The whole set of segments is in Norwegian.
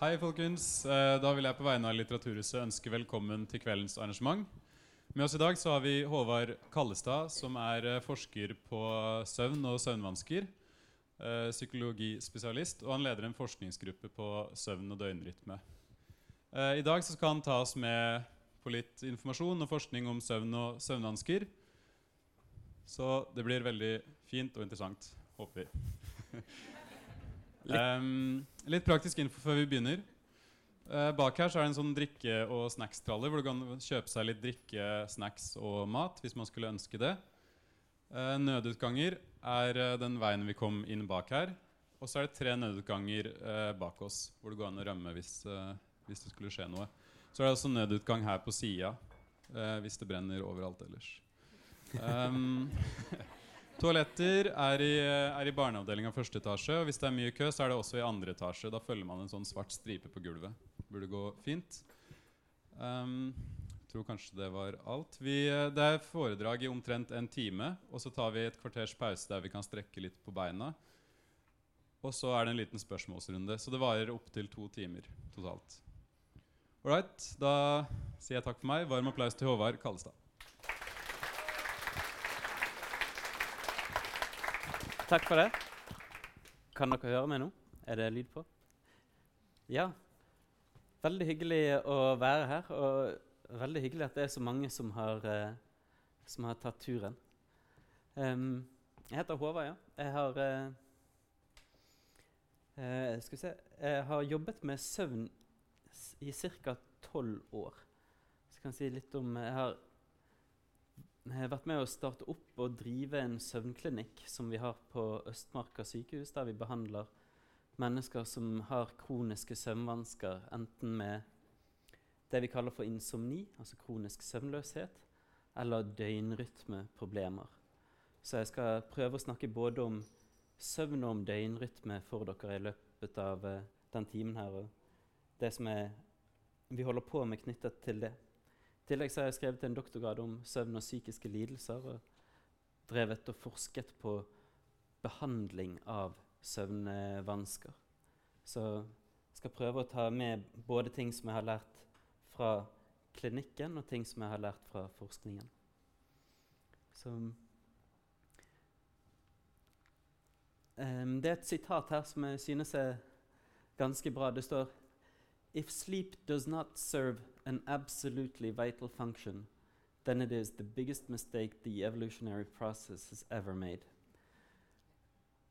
Hei, folkens. Eh, Da vil jeg på vegne av Litteraturhuset ønske velkommen til kveldens arrangement. Med oss i dag så har vi Håvard Kallestad, som er eh, forsker på søvn og søvnvansker. eh, Psykologispesialist, og han leder en forskningsgruppe på søvn og døgnrytme. I dag så skal han ta oss med på litt informasjon og forskning om søvn og søvnvansker. Så det blir veldig fint og interessant, håper vi. Em, litt praktisk info før vi begynner. Uh, bak her så er det en sånn drikke- og snackstralle hvor du kan kjøpe seg litt drikke, snacks og mat hvis man skulle ønske det. Uh, nødutganger er uh, den veien vi kom inn bak her. Og så er det tre nødutganger bak oss hvor det går an å rømme hvis, hvis det skulle skje noe. Så er det også nødutgang her på sida hvis det brenner overalt ellers. Um, Toaletter er i, er i barneavdelinga første etasje. Og hvis det er mye kø, så er det også i andre etasje. Da følger man en sånn svart stripe på gulvet. Burde gå fint. Um, tror kanskje det var alt. Vi, det er foredrag i omtrent en time. Og så tar vi et kvarters pause der vi kan strekke litt på beina. Og så er det en liten spørsmålsrunde. Så det varer opptil to timer totalt. All da sier jeg takk for meg. Varm applaus til Håvard Kallestad. Takk for det. Kan dere høre meg nå? Er det lyd på? Ja. Veldig hyggelig å være her, og veldig hyggelig at det er så mange som har, eh, som har tatt turen. Um, jeg heter Håvard, ja. Jeg har eh, eh, Skal vi se Jeg har jobbet med søvn i ca. tolv år. Så jeg si litt om Jeg har har vært med å starte opp og drive en søvnklinikk som vi har på Østmarka sykehus, der vi behandler mennesker som har kroniske søvnvansker, enten med det vi kaller for insomni, altså kronisk søvnløshet, eller døgnrytmeproblemer. Så jeg skal prøve å snakke både om søvn og om døgnrytme for dere i løpet av eh, den timen her, og det som er, vi holder på med knyttet til det. Tillegg så har jeg skrevet en doktorgrad om søvn og psykiske lidelser og drevet og forsket på behandling av søvnvansker. Så jeg skal prøve å ta med både ting som jeg har lært fra klinikken, og ting som jeg har lært fra forskningen. Så um, Det er et sitat her som jeg synes er ganske bra. Det står If sleep does not serve an absolutely vital function, then it is the biggest mistake the evolutionary process has ever made.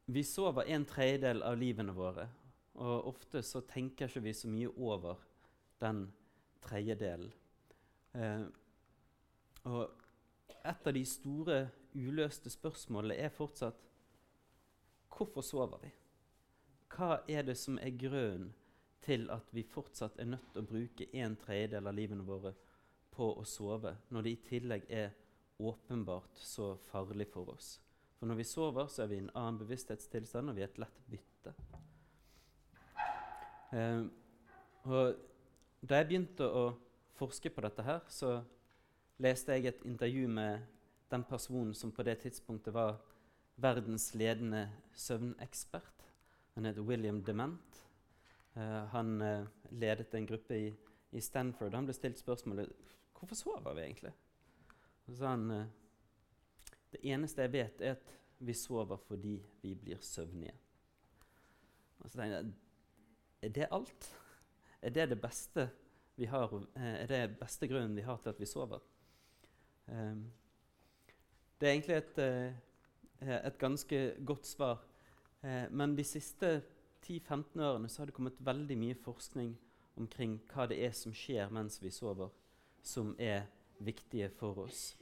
Vi sover en tredjedel av livene våre, og ofte så tenker ikke vi så mye over den tredjedelen. Eh, og et av de store uløste spørsmålene er fortsatt hvorfor sover vi? Hva er det som er grunnen til at vi fortsatt er nødt til å bruke en tredjedel av livene våre på å sove, når det i tillegg er åpenbart så farlig for oss. For når vi sover, så er vi i en annen bevissthetstilstand, og vi er et lett bytte. Eh, og da jeg begynte å forske på dette her, så leste jeg et intervju med den personen som på det tidspunktet var verdens ledende søvnekspert. Han heter William Dement. Eh, han eh, ledet en gruppe i, i Stanford. Han ble stilt spørsmålet hvorfor sover vi egentlig. Og så sa han eh, det eneste jeg vet, er at vi sover fordi vi blir søvnige. Og så tenkte jeg er det alt? Er det det beste vi har, er det beste grunnen vi har til at vi sover? Um, det er egentlig et, et ganske godt svar. Men de siste 10-15 årene så har det kommet veldig mye forskning omkring hva det er som skjer mens vi sover, som er viktige for oss.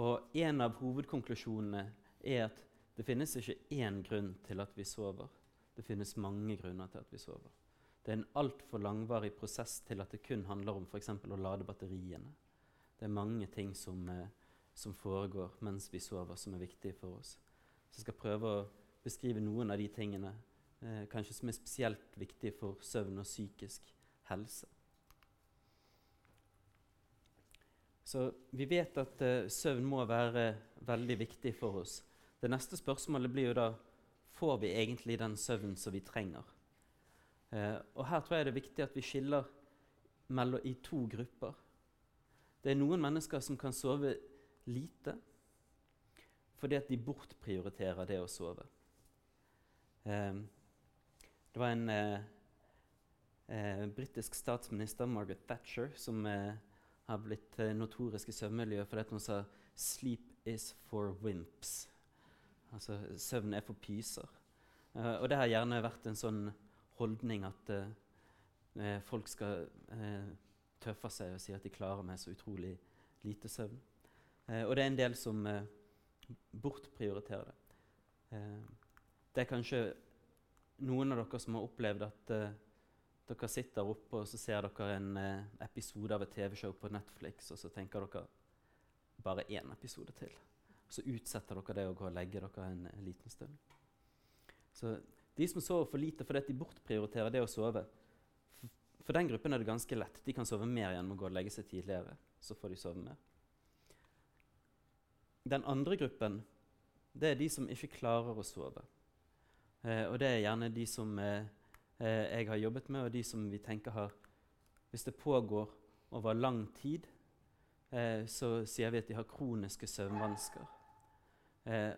Og en av hovedkonklusjonene er at det finnes ikke én grunn til at vi sover. Det finnes mange grunner til at vi sover. Det er en altfor langvarig prosess til at det kun handler om f.eks. å lade batteriene. Det er mange ting som, eh, som foregår mens vi sover, som er viktige for oss. Så jeg skal prøve å beskrive noen av de tingene eh, kanskje som er spesielt viktige for søvn og psykisk helse. Så vi vet at eh, søvn må være veldig viktig for oss. Det neste spørsmålet blir jo da får vi egentlig den søvnen som vi trenger. Eh, og Her tror jeg det er viktig at vi skiller mellom, i to grupper. Det er noen mennesker som kan sove lite fordi at de bortprioriterer det å sove. Eh, det var en eh, eh, britisk statsminister, Margaret Thatcher, som eh, har blitt eh, notorisk i søvnmiljøet fordi hun sa 'sleep is for wimps'. Altså søvn er for pyser. Uh, og det har gjerne vært en sånn holdning at uh, folk skal tøffe seg og si at de klarer med så utrolig lite søvn. og det er en del som bortprioriterer det. det er kanskje noen av dere som har opplevd at dere sitter oppe og så ser dere en episode av et TV-show på Netflix, og så tenker dere bare én episode til. Så utsetter dere det å gå og legge dere en, en liten stund. Så de som sover for lite fordi de bortprioriterer det å sove, for den gruppen er det ganske lett. De kan sove mer gjennom å gå og legge seg tidligere. Så får de sove mer. Den andre gruppen det er de som ikke klarer å sove. Eh, og det er gjerne de som eh, eh jeg har jobbet med, og de som vi tenker har Hvis det pågår over lang tid, eh, så sier vi at de har kroniske søvnvansker. Eh,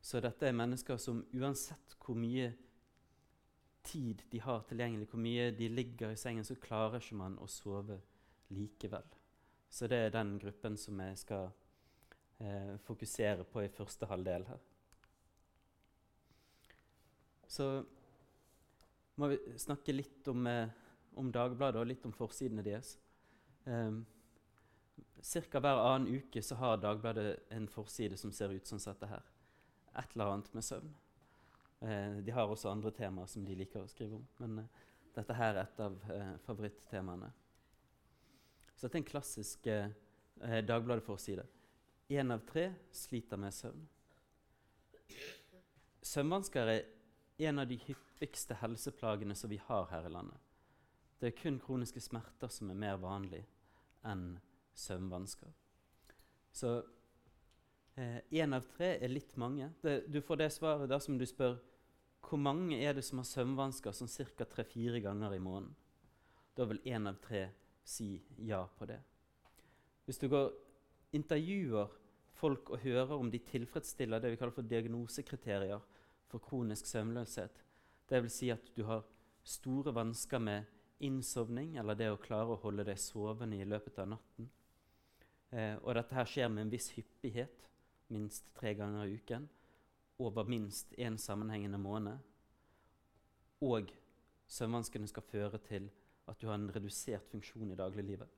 så dette er mennesker som uansett hvor mye tid de har tilgjengelig, hvor mye de ligger i sengen, så klarer ikke man å sove likevel. Så det er den gruppen som jeg skal eh, fokusere på i første halvdel her. Så må vi snakke litt om, eh, om Dagbladet og litt om forsidene deres. Um, Ca. hver annen uke så har Dagbladet en forside som ser ut som dette her. Et eller annet med søvn. Eh, de har også andre temaer som de liker å skrive om, men eh, dette her er et av eh, favorittemaene. Så dette er en klassisk eh, eh, Dagbladet-forside. Én av tre sliter med søvn. Søvnvansker er en av de hyppigste helseplagene som vi har her i landet. Det er kun kroniske smerter som er mer vanlig enn søvnvansker. Så én eh, av tre er litt mange. Det, du får det svaret dersom du spør hvor mange er det som har søvnvansker sånn ca. tre-fire ganger i måneden. Da vil én av tre si ja på det. Hvis du går intervjuer folk og hører om de tilfredsstiller det vi kaller for diagnosekriterier for kronisk søvnløshet, dvs. Si at du har store vansker med innsovning eller det å klare å holde deg sovende i løpet av natten, Eh, og dette her skjer med en viss hyppighet, minst tre ganger i uken, over minst én sammenhengende måned. Og søvnvanskene skal føre til at du har en redusert funksjon i dagliglivet.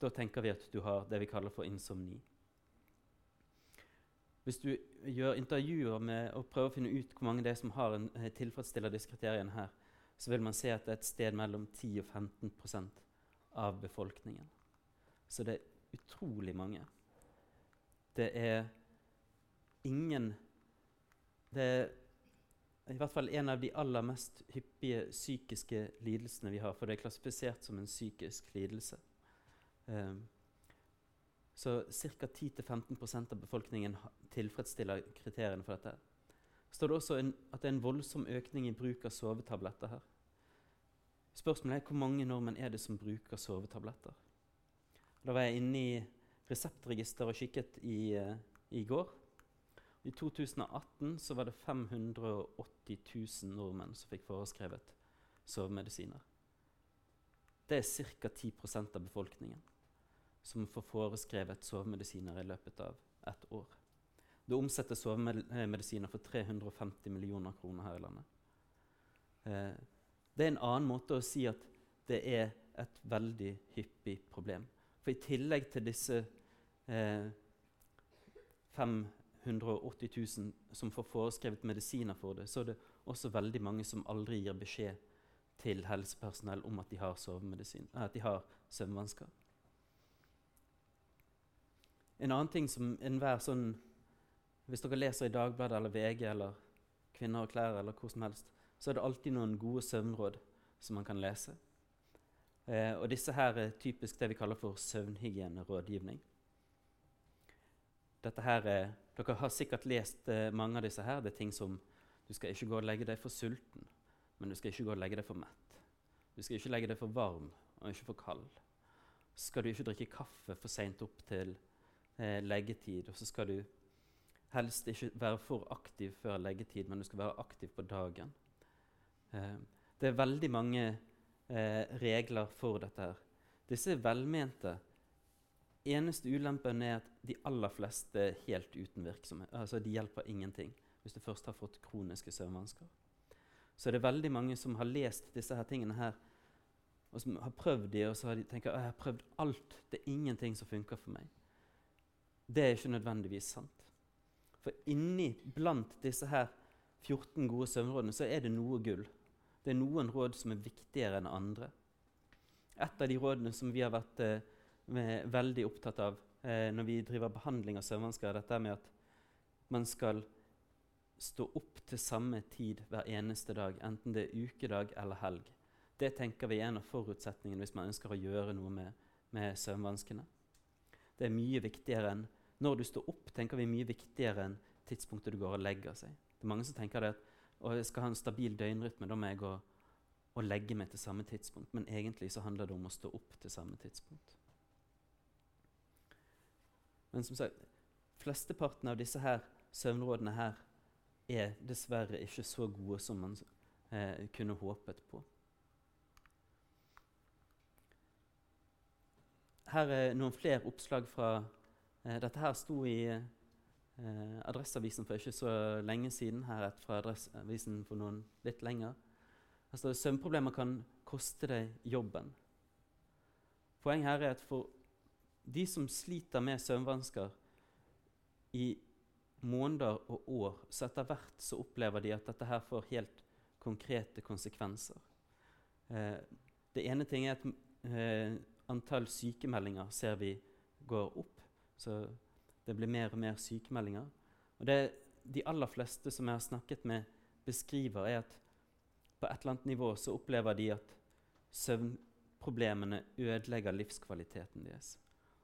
Da tenker vi at du har det vi kaller for insomni. Hvis du gjør intervjuer med og prøver å finne ut hvor mange det er som har en, eh, tilfredsstiller disse kriteriene her, så vil man se at det er et sted mellom 10 og 15% av befolkningen. Så det er utrolig mange. Det er ingen Det er i hvert fall en av de aller mest hyppige psykiske lidelsene vi har, for det er klassifisert som en psykisk lidelse. Um, så ca. 10-15% av befolkningen tilfredsstiller kriteriene for dette. står det også en, at det er en voldsom økning i bruk av sovetabletter her. Spørsmålet er hvor mange nordmenn er det som bruker sovetabletter? Da var jeg inne i reseptregisteret og kikket i, uh, i går. I 2018 så var det 580 000 nordmenn som fikk foreskrevet sovemedisiner. Det er ca. 10% av befolkningen som får foreskrevet sovemedisiner i løpet av ett år. Det omsettes sovemedisiner for 350 millioner kroner her i landet. Eh, det er en annen måte å si at det er et veldig hyppig problem. For i tillegg til disse eh, 580 000 som får foreskrevet medisiner for det, så er det også veldig mange som aldri gir beskjed til helsepersonell om at de har, at de har søvnvansker. En annen ting som enhver sånn Hvis dere leser i Dagbladet eller VG eller Kvinner og klær eller hvor som helst, så er det alltid noen gode søvnråd som man kan lese. Eh, og disse her er typisk det vi kaller for søvnhygienerådgivning. Dette her er, Dere har sikkert lest eh, mange av disse her. Det er ting som Du skal ikke gå og legge deg for sulten, men du skal ikke gå og legge deg for mett. Du skal ikke legge deg for varm og ikke for kald. Skal du ikke drikke kaffe for seint opp til eh, leggetid. Og så skal du helst ikke være for aktiv før leggetid, men du skal være aktiv på dagen. Eh, det er veldig mange eh, regler for dette. her. Disse er velmente. Eneste ulempen er at de aller fleste er helt uten virksomhet. Altså, De hjelper ingenting hvis du først har fått kroniske søvnvansker. Så det er veldig mange som har lest disse her tingene her, og som har prøvd de, og så har de tenkt at jeg har prøvd alt. Det er ingenting som funker for meg. Det er ikke nødvendigvis sant. For inni blant disse her 14 gode søvnrådene så er det noe gull. Det er noen råd som er viktigere enn andre. Et av de rådene som vi har vært eh, veldig opptatt av eh, når vi driver behandling av søvnvansker, er dette med at man skal stå opp til samme tid hver eneste dag, enten det er ukedag eller helg. Det tenker vi er en av forutsetningene hvis man ønsker å gjøre noe med, med søvnvanskene. Det er mye viktigere enn når du står opp, tenker vi mye viktigere enn tidspunktet du går og legger seg. Det er mange som tenker det at og jeg skal ha en stabil døgnrytme, da må jeg gå og legge meg til samme tidspunkt. Men egentlig så handler det om å stå opp til samme tidspunkt. Men som sagt, flesteparten av disse her søvnrådene her er dessverre ikke så gode som man eh, kunne håpet på. Her er noen flere oppslag fra Dette her sto i eh, Adresseavisen for ikke så lenge siden. Her er et fra Adresseavisen for noen litt lenger. Altså, søvnproblemer kan koste deg jobben. Poenget her er at for de som sliter med søvnvansker i måneder og år, så etter hvert så opplever de at dette her får helt konkrete konsekvenser. Eh, det ene ting er at eh, antall sykemeldinger ser vi går opp. Så det blir mer og mer sykemeldinger. Og det de aller fleste som jeg har snakket med, beskriver, er at på et eller annet nivå så opplever de at søvnproblemene ødelegger livskvaliteten deres.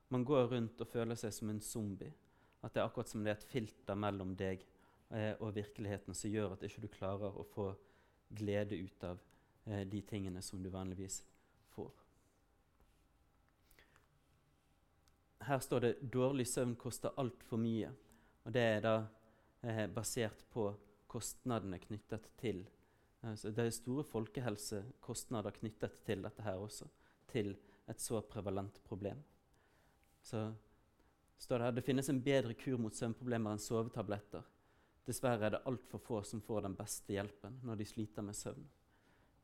Man går rundt og føler seg som en zombie. At det er akkurat som det er et filter mellom deg eh, og virkeligheten som gjør at ikke du klarer å få glede ut av eh, de tingene som du vanligvis får. Her står det 'dårlig søvn koster altfor mye'. Og det er da eh, basert på kostnadene knyttet til altså Det er store folkehelsekostnader knyttet til dette her også. Til et så prevalent problem. Så står det her det finnes en bedre kur mot søvnproblemer enn sovetabletter. Dessverre er det altfor få som får den beste hjelpen når de sliter med søvn.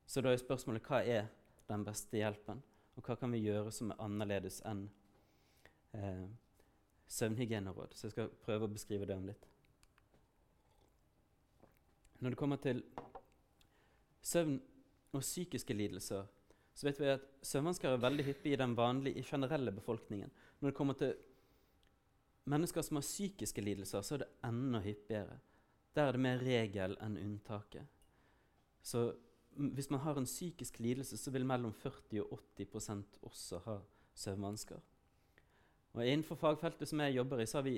Så da er spørsmålet hva er den beste hjelpen, og hva kan vi gjøre som er annerledes enn eh, søvnhygieneråd? Så jeg skal prøve å beskrive det om litt. Når det kommer til søvn og psykiske lidelser, så vet vi at søvnvansker er veldig hyppig i den vanlige, i generelle befolkningen. Når det kommer til mennesker som har psykiske lidelser, så er det enda hyppigere. Der er det mer regel enn unntaket. Så hvis man har en psykisk lidelse, så vil mellom 40 og 80% også ha søvnvansker. Og Innenfor fagfeltet som jeg jobber i, så har vi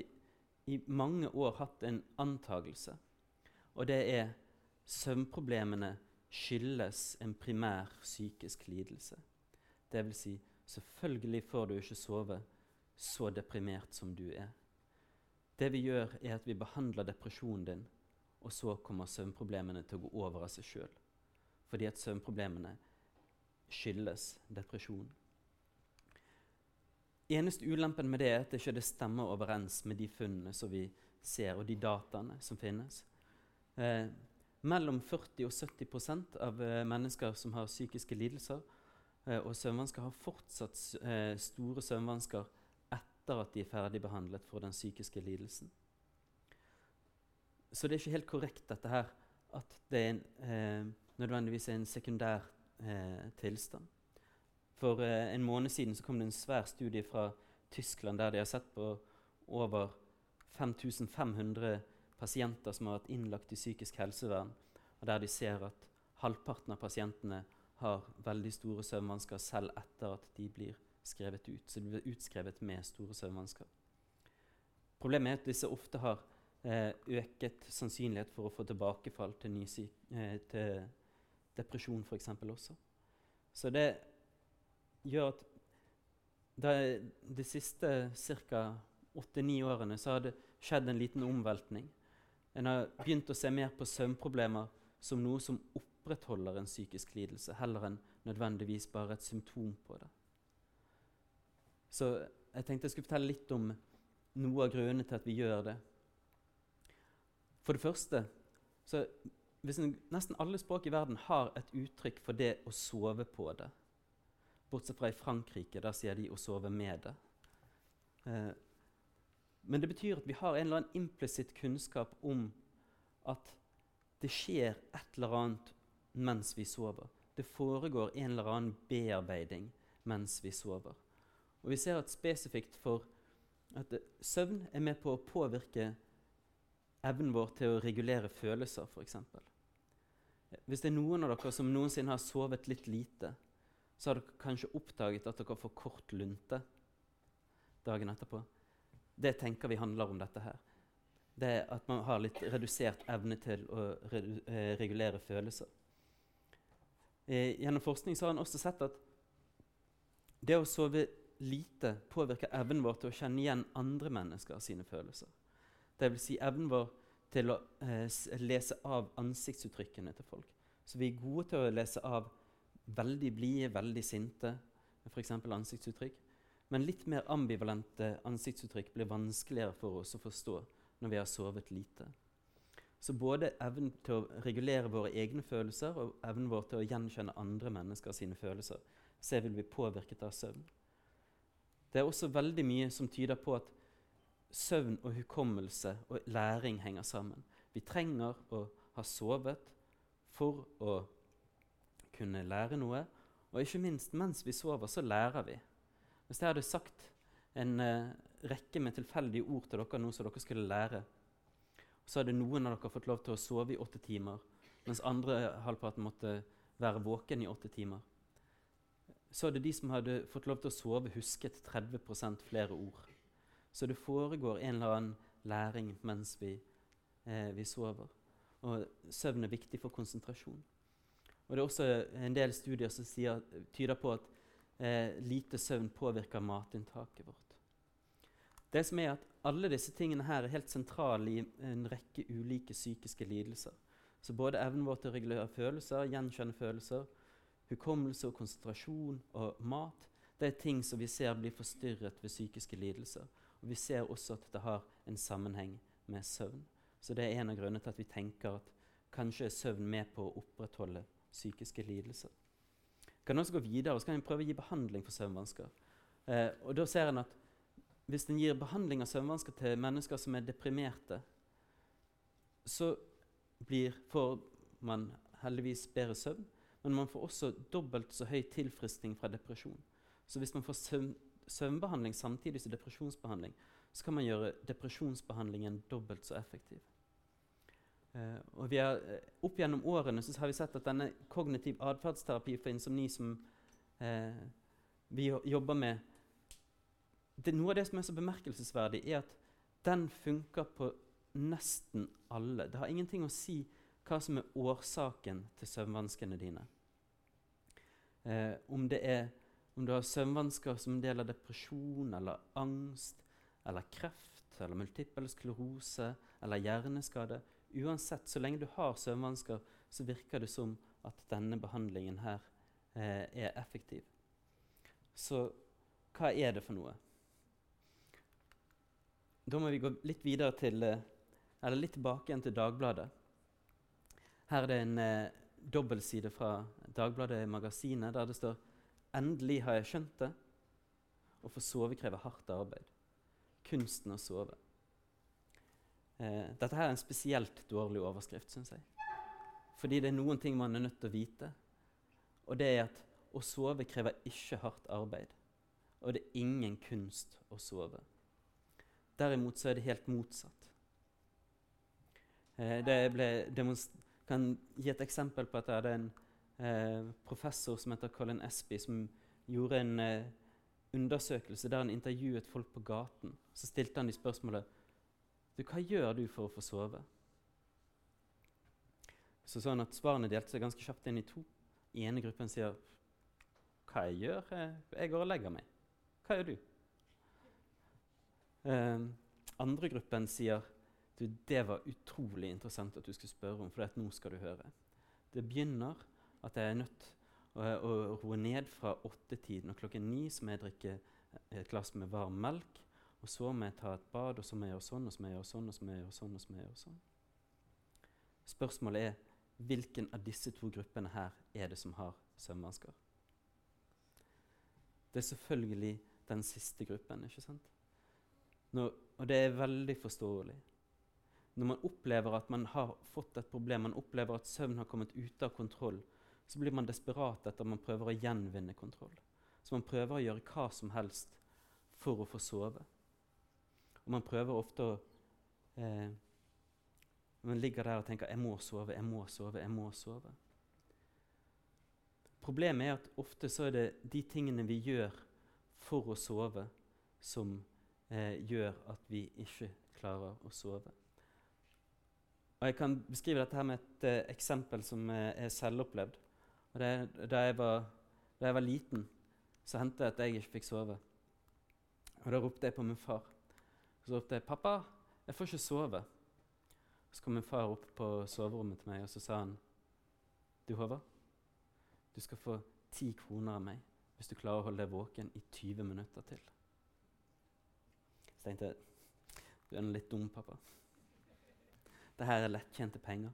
i mange år hatt en antagelse. Og det er søvnproblemene skyldes en primær psykisk lidelse. Det vil si, selvfølgelig får du ikke sove så deprimert som du er. Det vi gjør, er at vi behandler depresjonen din, og så kommer søvnproblemene til å gå over av seg sjøl. Fordi at søvnproblemene skyldes depresjon. Eneste ulempen med det er at det ikke stemmer overens med de funnene som vi ser, og de dataene som finnes. Eh, mellom 40 og 70% av eh, mennesker som har psykiske lidelser eh, og søvnvansker, har fortsatt eh, store søvnvansker etter at de er ferdigbehandlet for den psykiske lidelsen. Så det er ikke helt korrekt dette her, at det er en, eh, nødvendigvis er en sekundær eh, tilstand. For eh, en måned siden kom det en svær studie fra Tyskland der de har sett på over 5500 pasienter som har vært innlagt i psykisk helsevern, og der de ser at halvparten av pasientene har veldig store søvnvansker selv etter at de blir skrevet ut. Så de blir utskrevet med store søvnvansker. Problemet er at disse ofte har eh, øket sannsynlighet for å få tilbakefall til, ny, eh, til depresjon f.eks. også. Så det gjør at de, de siste ca. åtte-ni årene så har det skjedd en liten omveltning. En har begynt å se mer på søvnproblemer som noe som opprettholder en psykisk lidelse, heller enn nødvendigvis bare et symptom på det. Så jeg tenkte jeg skulle fortelle litt om noe av grunnene til at vi gjør det. For det første så Nesten alle språk i verden har et uttrykk for det å sove på det. Bortsett fra i Frankrike. Der sier de 'å sove med det'. Eh, men det betyr at vi har en eller annen implisitt kunnskap om at det skjer et eller annet mens vi sover. Det foregår en eller annen bearbeiding mens vi sover. Og vi ser at spesifikt for at søvn er med på å påvirke evnen vår til å regulere følelser, f.eks. Hvis det er noen av dere som noensinne har sovet litt lite, så har dere kanskje oppdaget at dere får kort lunte dagen etterpå. Det tenker vi handler om dette her. Det er at man har litt redusert evne til å eh, regulere følelser. Eh, gjennom forskning har han også sett at det å sove lite påvirker evnen vår til å kjenne igjen andre mennesker sine følelser. Vil si evnen vår til å eh, lese av ansiktsuttrykkene til folk. Så vi er gode til å lese av veldig blide, veldig sinte, f.eks. ansiktsuttrykk. Men litt mer ambivalente ansiktsuttrykk blir vanskeligere for oss å forstå når vi har sovet lite. Så både evnen til å regulere våre egne følelser og evnen vår til å gjenkjenne andre mennesker sine følelser ser vi blir påvirket av søvn. Det er også veldig mye som tyder på at søvn og hukommelse og læring henger sammen. Vi trenger å ha sovet for å kunne lære noe. Og ikke minst mens vi sover, så lærer vi. Hvis jeg hadde sagt en uh, rekke med tilfeldige ord til dere nå som dere skulle lære, så hadde noen av dere fått lov til å sove i åtte timer, mens andre halvparten måtte være våken i åtte timer. Så hadde de som hadde fått lov til å sove, husket 30% flere ord. Så det foregår en eller annen læring mens vi, eh, vi sover. Og søvn er viktig for konsentrasjon. Og Det er også en del studier som sier, tyder på at eh, lite søvn påvirker matinntaket vårt. Det som er at Alle disse tingene her er helt sentrale i en rekke ulike psykiske lidelser. Så både evnen vår til å regulere følelser, gjenkjenne følelser, hukommelse og konsentrasjon og mat, det er ting som vi ser blir forstyrret ved psykiske lidelser. Og Vi ser også at det har en sammenheng med søvn. Så det er en av grunnene til at vi tenker at kanskje er søvn med på å opprettholde psykiske lidelser. Kan også gå videre og så kan vi prøve å gi behandling for søvnvansker. Eh, og da ser en at Hvis en gir behandling av søvnvansker til mennesker som er deprimerte, så blir, får man heldigvis bedre søvn, men man får også dobbelt så høy tilfriskning fra depresjon. Så hvis man får søvn, søvnbehandling samtidig som depresjonsbehandling, så kan man gjøre depresjonsbehandlingen dobbelt så effektiv. Uh, og har, uh, Opp gjennom årene så har vi sett at denne kognitiv atferdsterapi for insomni som uh, vi jobber med det, Noe av det som er så bemerkelsesverdig, er at den funker på nesten alle. Det har ingenting å si hva som er årsaken til søvnvanskene dine. om det er om du har søvnvansker som del av depresjon eller angst eller kreft eller multippel sklerose eller hjerneskade Uansett, så lenge du har søvnvansker, så virker det som at denne behandlingen her eh, er effektiv. Så hva er det for noe? Da må vi gå litt videre til eh, Eller litt tilbake igjen til Dagbladet. Her er det en eh, dobbeltside fra Dagbladet Magasinet der det står Endelig har jeg skjønt det. Å få sove krever hardt arbeid. Kunsten å sove. Eh, dette her er en spesielt dårlig overskrift, syns jeg. Fordi det er noen ting man er nødt til å vite. Og det er at å sove krever ikke hardt arbeid. Og det er ingen kunst å sove. Derimot så er det helt motsatt. Eh, det kan gi et eksempel på at jeg hadde en eh, professor som heter Colin Espy, som gjorde en eh, undersøkelse der han intervjuet folk på gaten. Så stilte han de spørsmålet du, Hva gjør du for å få sove? Så sånn at Svarene delte seg ganske kjapt inn i to. I ene gruppen sier hva jeg gjør. Jeg, jeg går og legger meg. Hva gjør du? Um, andre gruppen sier du, det var utrolig interessant at du skulle spørre om, for nå skal du høre. Det begynner at jeg er nødt å, å roe ned fra åttetiden, og klokken ni så må jeg drikke et glass med varm melk. Og så må jeg ta et bad, og så må jeg gjøre sånn, og så må jeg gjøre sånn, og så må jeg gjøre sånn. og så må jeg gjøre sånn. Spørsmålet er hvilken av disse to gruppene her er det som har søvnvansker? Det er selvfølgelig den siste gruppen. ikke sant? Når, og det er veldig forståelig. Når man opplever at man har fått et problem, man opplever at søvn har kommet ut av kontroll, så blir man desperat etter man prøver å gjenvinne kontroll. Så man prøver å gjøre hva som helst for å få sove. Og man prøver ofte å eh, Man ligger der og tenker 'Jeg må sove, jeg må sove, jeg må sove'. Problemet er at ofte så er det de tingene vi gjør for å sove, som eh, gjør at vi ikke klarer å sove. Og Jeg kan beskrive dette her med et eh, eksempel som eh, er selvopplevd. Det, da, jeg var, da jeg var liten, så hendte det at jeg ikke fikk sove. Og Da ropte jeg på min far. Så ropte jeg 'Pappa, jeg får ikke sove'. Så kom min far opp på soverommet til meg og så sa han, 'Du, Håvard, du skal få ti kroner av meg hvis du klarer å holde deg våken i 20 minutter til.' Så tenkte jeg 'Du er litt dum, pappa'. Dette er lettjente penger.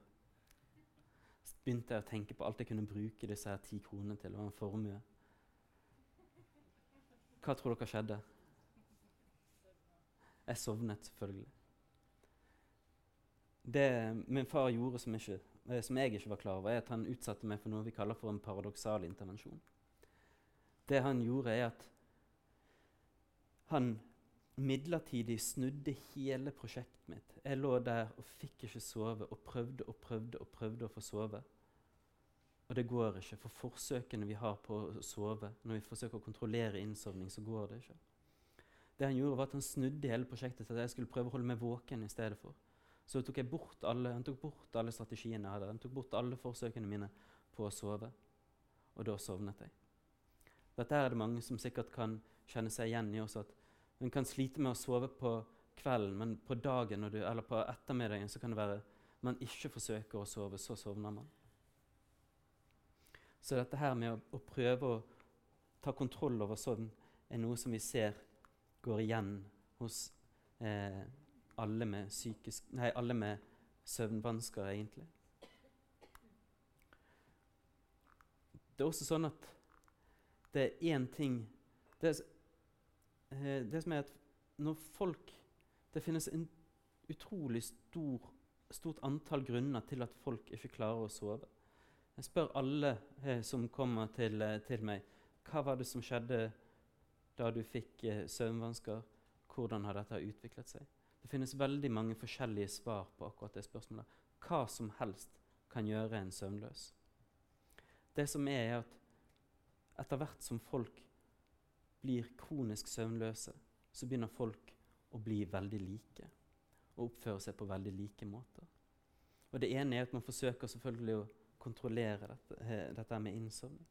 Så begynte jeg å tenke på alt jeg kunne bruke disse her ti kronene til. Var en formue. Hva tror dere skjedde? Jeg sovnet, selvfølgelig. Det min far gjorde som, ikke, eh, som, jeg ikke var klar over, er at han utsatte meg for noe vi kaller for en paradoksal intervensjon. Det han gjorde, er at han midlertidig snudde hele prosjektet mitt. Jeg lå der og fikk ikke sove og prøvde og prøvde og prøvde å få sove. Og det går ikke, for forsøkene vi har på å sove, når vi forsøker å kontrollere innsovning, så går det ikke. Det Han gjorde var at han snudde hele prosjektet til at jeg skulle prøve å holde meg våken i stedet for. Så tok alle, han tok bort alle strategiene jeg hadde. Han tok bort alle forsøkene mine på å sove. Og da sovnet jeg. Dette er det mange som sikkert kan kjenne seg igjen i også. at Man kan slite med å sove på kvelden, men på dagen du, eller på ettermiddagen så kan det være man ikke forsøker å sove, så sovner man. Så dette her med å, å prøve å ta kontroll over sovn er noe som vi ser går igjen hos eh, alle, med psykisk, nei, alle med søvnvansker, egentlig. Det er også sånn at det er én ting det, eh, det, som er at når folk Det finnes en utrolig stor, stort antall grunner til at folk ikke klarer å sove. Jeg spør alle eh, som kommer til, eh, til meg, hva var det som skjedde da du fikk eh, søvnvansker, hvordan har dette utviklet seg? Det finnes veldig mange forskjellige svar på akkurat det spørsmålet. Hva som helst kan gjøre en søvnløs. Det som er, er at etter hvert som folk blir kronisk søvnløse, så begynner folk å bli veldig like og oppføre seg på veldig like måter. Og Det ene er at man forsøker selvfølgelig å kontrollere dette, eh, dette med innsovning.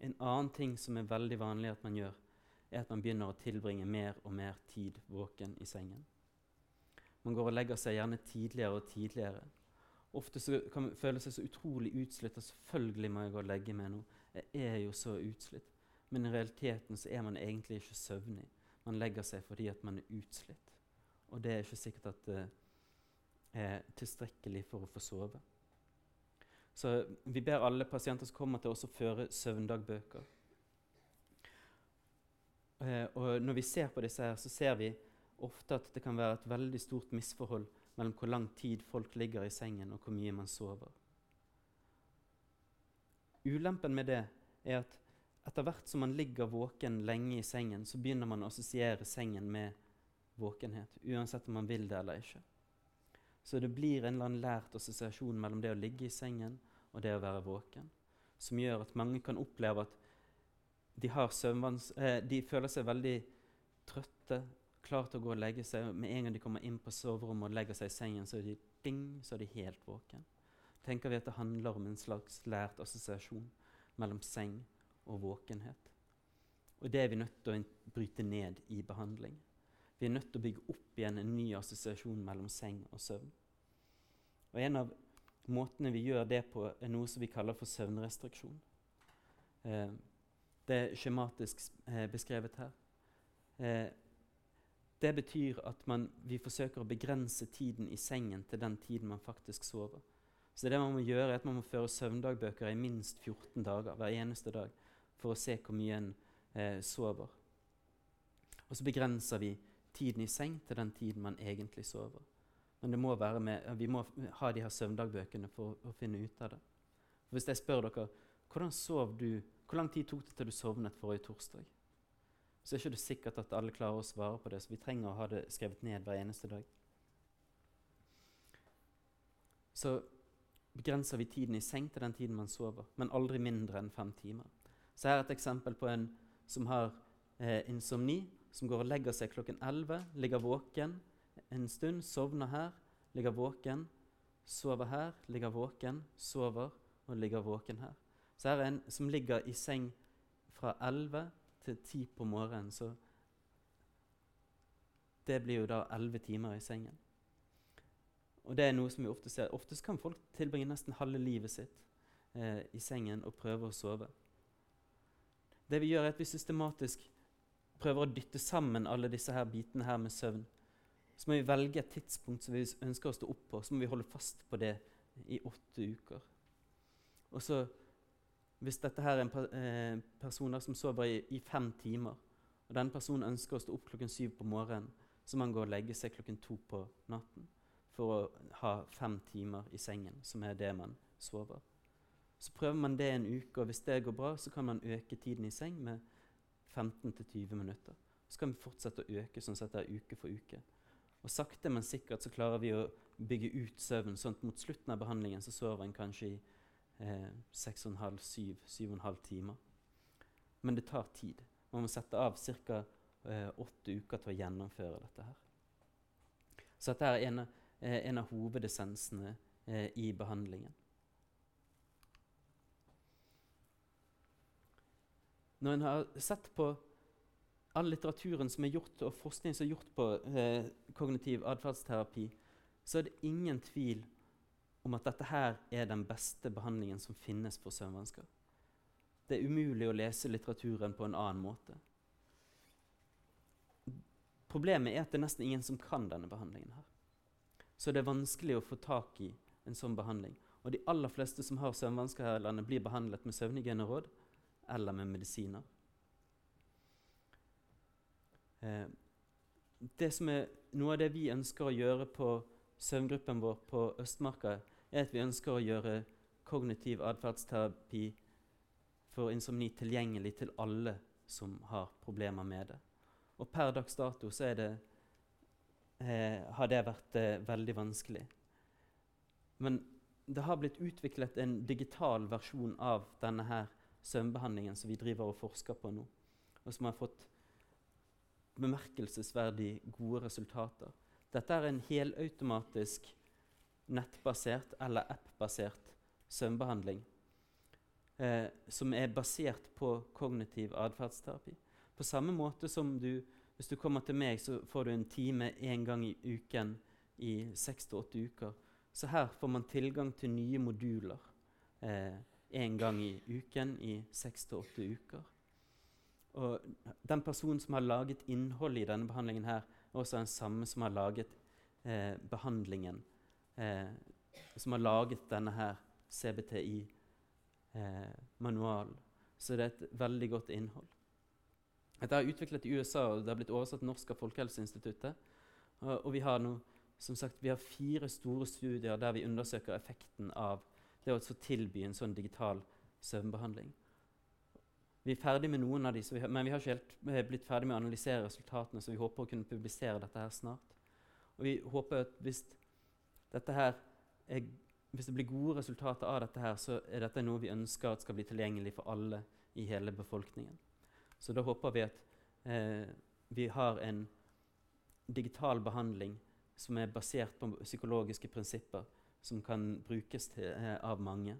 En annen ting som er veldig vanlig at man gjør, er at man begynner å tilbringe mer og mer tid våken i sengen. Man går og legger seg gjerne tidligere og tidligere. Ofte så kan man føle seg så utrolig utslitt. og Selvfølgelig må jeg gå og legge meg nå. Jeg er jo så utslitt. Men i realiteten så er man egentlig ikke søvnig. Man legger seg fordi at man er utslitt. Og det er ikke sikkert at det er tilstrekkelig for å få sove. Så vi ber alle pasienter som kommer til oss, å føre søvndagbøker. Eh, og når vi ser på disse her, så ser vi ofte at det kan være et veldig stort misforhold mellom hvor lang tid folk ligger i sengen, og hvor mye man sover. Ulempen med det er at etter hvert som man ligger våken lenge i sengen, så begynner man å assosiere sengen med våkenhet, uansett om man vil det eller ikke. Så det blir en eller annen lært assosiasjon mellom det å ligge i sengen og det å være våken, som gjør at mange kan oppleve at de, eh, de føler seg veldig trøtte, klar til å gå og legge seg. Med en gang de kommer inn på soverommet og legger seg i sengen, så er de, ding, så er de helt våken. Tenker vi at det handler om en slags lært assosiasjon mellom seng og våkenhet. Og det er vi nødt til å bryte ned i behandling. Vi er nødt til å bygge opp igjen en ny assosiasjon mellom seng og søvn. Og En av måtene vi gjør det på, er noe som vi kaller for søvnrestriksjon. Eh, det er skjematisk eh, beskrevet her. Eh, det betyr at man, vi forsøker å begrense tiden i sengen til den tiden man faktisk sover. Så det man må gjøre er at man må føre søvndagbøker i minst 14 dager hver eneste dag for å se hvor mye en eh, sover. Og så begrenser vi tiden i seng til den tiden man egentlig sover. Men må med, vi må ha de her søvndagbøkene for å finne ut av det. For hvis jeg spør dere hvordan sov du, hvor lang tid tok det til du sovnet forrige torsdag, så er det ikke sikkert at alle klarer å svare på det. Så vi trenger å ha det skrevet ned hver eneste dag. Så begrenser vi tiden i seng til den tiden man sover, men aldri mindre enn fem timer. Så her er et eksempel på en som har eh, insomni, som går og legger seg klokken 11, ligger våken en stund, sovner her, ligger våken, sover her, ligger våken, sover og ligger våken her. Så her er en som ligger i seng fra 11 til 10 på morgenen. Så det blir jo da 11 timer i sengen. Og det er noe som vi ofte ser. Ofte kan folk tilbringe nesten halve livet sitt eh, i sengen og prøve å sove. Det vi gjør, er at vi systematisk prøver å dytte sammen alle disse her bitene her med søvn. Så må vi velge et tidspunkt som vi ønsker å stå opp på, så må vi holde fast på det i åtte uker. Og så, Hvis dette her er en eh, person som sover i, fem timer, og denne personen ønsker å stå opp klokken syv på morgenen, så må han gå og legge seg klokken to på natten for å ha fem timer i sengen, som er det man sover. Så prøver man det en uke, og hvis det går bra, så kan man øke tiden i seng med 15-20 minutter. Så kan vi fortsette å øke sånn sett det er uke for uke. Og sakte, men sikkert så klarer vi å bygge ut søvn, sånn at mot slutten av behandlingen så sover en kanskje i eh, 6,5-7-7,5 timer. Men det tar tid. Man må sette av ca. Eh, åtte uker til å gjennomføre dette her. Så dette er en, eh, en av hovedessensene i behandlingen. Når en har sett på all litteraturen som er gjort, og forskning som er gjort på eh, kognitiv atferdsterapi, så er det ingen tvil om at dette her er den beste behandlingen som finnes for søvnvansker. Det er umulig å lese litteraturen på en annen måte. Problemet er at det er nesten ingen som kan denne behandlingen. her. Så det er vanskelig å få tak i en sånn behandling. Og de aller fleste som har søvnvansker her i landet, blir behandlet med søvnhygieneråd eller med medisiner. Eh, det som er Noe av det vi ønsker å gjøre på søvngruppen vår på Østmarka, er at vi ønsker å gjøre kognitiv atferdsterapi for insomni tilgjengelig til alle som har problemer med det. Og per dags dato så det, eh, har det vært eh, veldig vanskelig. Men det har blitt utviklet en digital versjon av denne her søvnbehandlingen som vi driver og forsker på nå, og som har fått bemerkelsesverdig gode resultater. Dette er en helautomatisk nettbasert eller app-basert søvnbehandling eh, som er basert på kognitiv atferdsterapi. På samme måte som du, hvis du kommer til meg, så får du en time én gang i uken i seks til åtte uker. Så her får man tilgang til nye moduler. Eh, gang i uken i seks til åtte uker. Og den personen som har laget innholdet i denne behandlingen, her, er også den samme som har laget eh, behandlingen. Eh, som har laget denne her CBTI-manualen. Eh, Så det er et veldig godt innhold. Dette er utviklet i USA, og det har blitt oversatt norsk av Folkehelseinstituttet. Og, og vi har nå, sagt, vi har fire store studier der vi undersøker effekten av det å tilby en sånn digital søvnbehandling. Vi er ferdig med noen av de, men vi har ikke helt blitt ferdig med å analysere resultatene, så vi håper å kunne publisere dette her snart. Og vi håper at hvis, er, hvis det blir gode resultater av dette, her, så er dette noe vi ønsker at skal bli tilgjengelig for alle i hele befolkningen. Så da håper vi at eh, vi har en digital behandling som er basert på psykologiske prinsipper som kan brukes til, eh, av mange.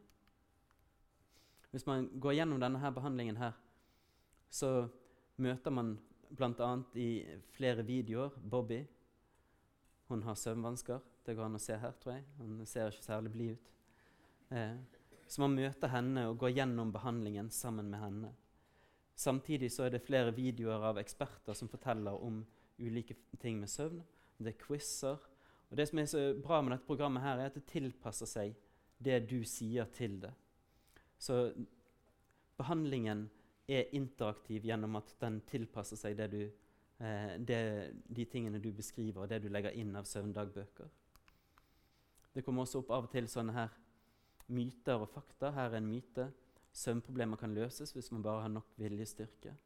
Hvis man går gjennom denne her behandlingen her, så møter man bl.a. i flere videoer Bobby. Hun har søvnvansker. Det går an å se her, tror jeg. Han ser ikke særlig blid ut. Eh, så man møter henne og går gjennom behandlingen sammen med henne. Samtidig så er det flere videoer av eksperter som forteller om ulike ting med søvn. Det er quizer. Og det som er så bra med dette programmet, her er at det tilpasser seg det du sier til det. Så behandlingen er interaktiv gjennom at den tilpasser seg det du, eh, det, de tingene du beskriver, og det du legger inn av søvndagbøker. Det kommer også opp av og til sånne her myter og fakta. Her er en myte. Søvnproblemer kan løses hvis man bare har nok viljestyrke.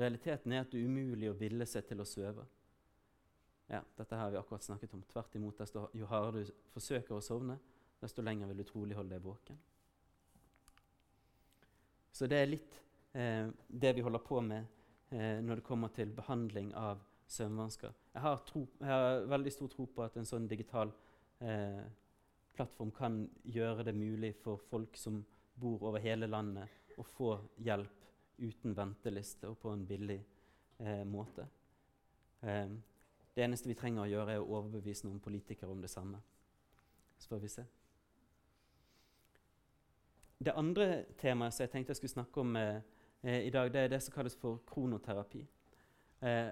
Realiteten er at det er umulig å ville seg til å sove. Ja, dette har vi akkurat snakket om. Tvert imot, desto, jo hardere du forsøker å sovne, desto lenger vil du trolig holde deg våken. Så det er litt eh, det vi holder på med eh, når det kommer til behandling av søvnvansker. Jeg har, tro, jeg har, veldig stor tro på at en sånn digital eh, plattform kan gjøre det mulig for folk som bor over hele landet, å få hjelp uten venteliste og på en billig eh, måte. Eh, det eneste vi trenger å gjøre, er å overbevise noen politikere om det samme. Så får vi se. Det andre temaet som jeg tenkte jeg skulle snakke om eh, eh, i dag, det er det som kalles for kronoterapi. Eh,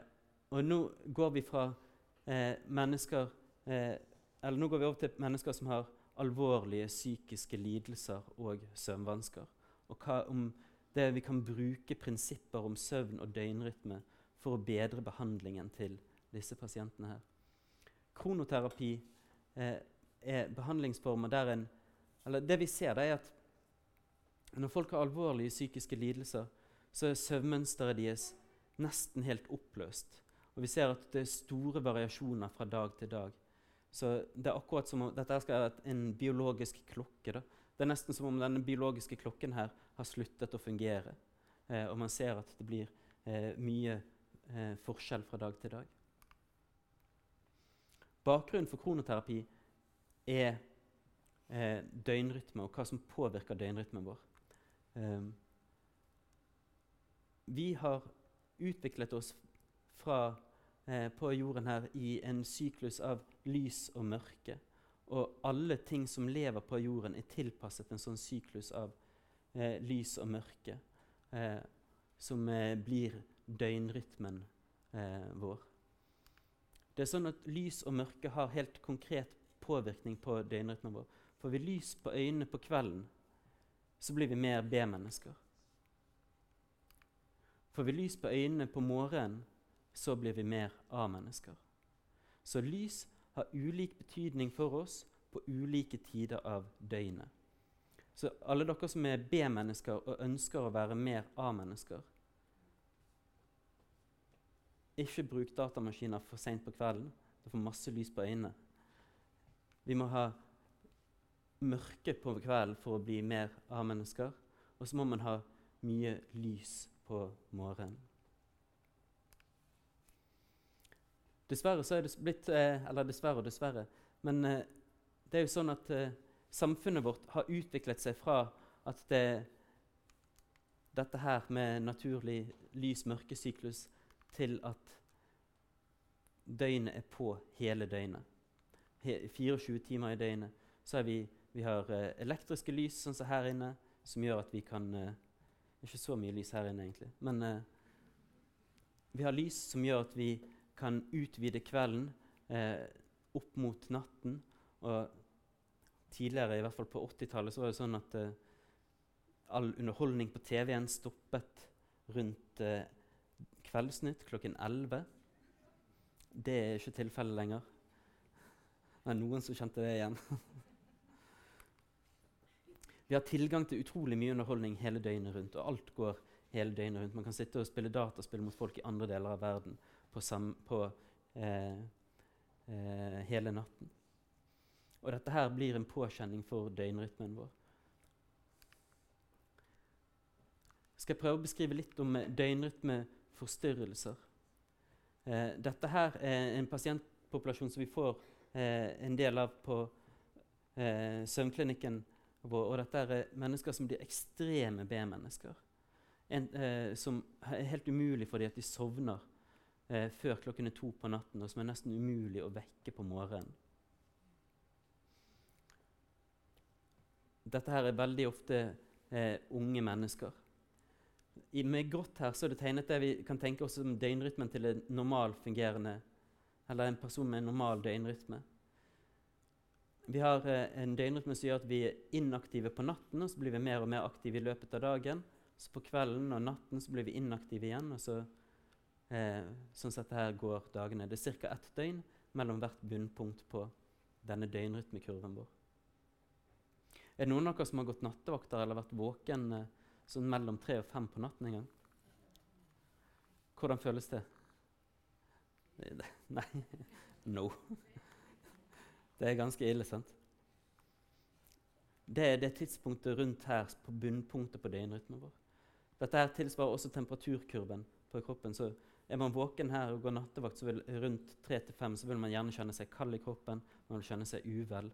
og nå går vi fra eh, mennesker Eller nå går vi over til mennesker som har alvorlige psykiske lidelser og søvnvansker. Og hva om det vi kan bruke prinsipper om søvn og døgnrytme for å bedre behandlingen til disse pasientene her. Kronoterapi eh, er behandlingsformer der en Eller det vi ser, det er at når folk har alvorlige psykiske lidelser, så er søvnmønsteret deres nesten helt oppløst. Og vi ser at det er store variasjoner fra dag til dag. Så det er akkurat som om Dette skal være en biologisk klokke. Da. Det er nesten som om denne biologiske klokken her har sluttet å fungere. Eh, og man ser at det blir eh, mye eh, forskjell fra dag til dag. Bakgrunnen for kronoterapi er eh, døgnrytme og hva som påvirker døgnrytmen vår. Um, vi har utviklet oss fra eh, på jorden her i en syklus av lys og mørke. Og alle ting som lever på jorden, er tilpasset en sånn syklus av eh, lys og mørke, eh, som eh, blir døgnrytmen eh, vår. Det er sånn at Lys og mørke har helt konkret påvirkning på døgnrytmen vår. Får vi lys på øynene på kvelden, så blir vi mer B-mennesker. Får vi lys på øynene på morgenen, så blir vi mer A-mennesker. Så lys har ulik betydning for oss på ulike tider av døgnet. Så alle dere som er B-mennesker og ønsker å være mer A-mennesker Ikke bruk datamaskiner for seint på kvelden. Du får masse lys på øynene. Vi må ha mørke på kvelden for å bli mer A-mennesker. Og så må man ha mye lys på morgenen. Dessverre så er det blitt eh, Eller dessverre og dessverre. Men eh, det er jo sånn at eh, samfunnet vårt har utviklet seg fra at det, dette her med naturlig lys-mørke-syklus til at døgnet er på hele døgnet. He 24 timer i døgnet. Så har vi, vi har elektriske lys, sånn som her inne, som gjør at vi kan Ikke så mye lys her inne, egentlig. Men vi har lys som gjør at vi kan utvide kvelden eh, opp mot natten. Og tidligere, i hvert fall på 80-tallet, så var det sånn at eh, all underholdning på TV-en stoppet rundt eh, Kveldsnytt klokken 11. Det er ikke tilfellet lenger. Det er noen som kjente det igjen. Vi har tilgang til utrolig mye underholdning hele døgnet rundt, og alt går hele døgnet rundt. Man kan sitte og spille dataspill mot folk i andre deler av verden på, sam, på eh, eh, hele natten. Og dette her blir en påkjenning for døgnrytmen vår. Jeg skal prøve å beskrive litt om døgnrytmeforstyrrelser. Eh, dette her er en pasientpopulasjon som vi får eh, en del av på eh, søvnklinikken vår. og dette er mennesker som blir ekstreme B-mennesker. Eh, som er helt umulig fordi at de sovner eh, før klokken er to på natten, og som er nesten umulig å vekke på morgenen. Dette her er veldig ofte eh, unge mennesker. I, med grått her så er det tegnet det vi kan tenke oss som døgnrytmen til en normal fungerende, eller en person med en normal døgnrytme. Vi har eh, en døgnrytme som gjør at vi er inaktive på natten, og så blir vi mer og mer aktive i løpet av dagen. Så på kvelden og natten så blir vi inaktive igjen, og så eh, sånn sett her går dagene. Det er ca. ett døgn mellom hvert bunnpunkt på denne døgnrytmekurven vår. Er det noen av dere som har gått nattevakter eller vært våken eh, sånn mellom tre og fem på natten en gang? Hvordan føles det? Nei. No. Det er ganske ille, sant? Det er det tidspunktet rundt her på bunnpunktet på døgnrytmen vår. Dette her tilsvarer også temperaturkurven på kroppen. så Er man våken her og går nattevakt, vil rundt 3-5 så vil man gjerne kjenne seg kald i kroppen. Man vil kjenne seg uvel.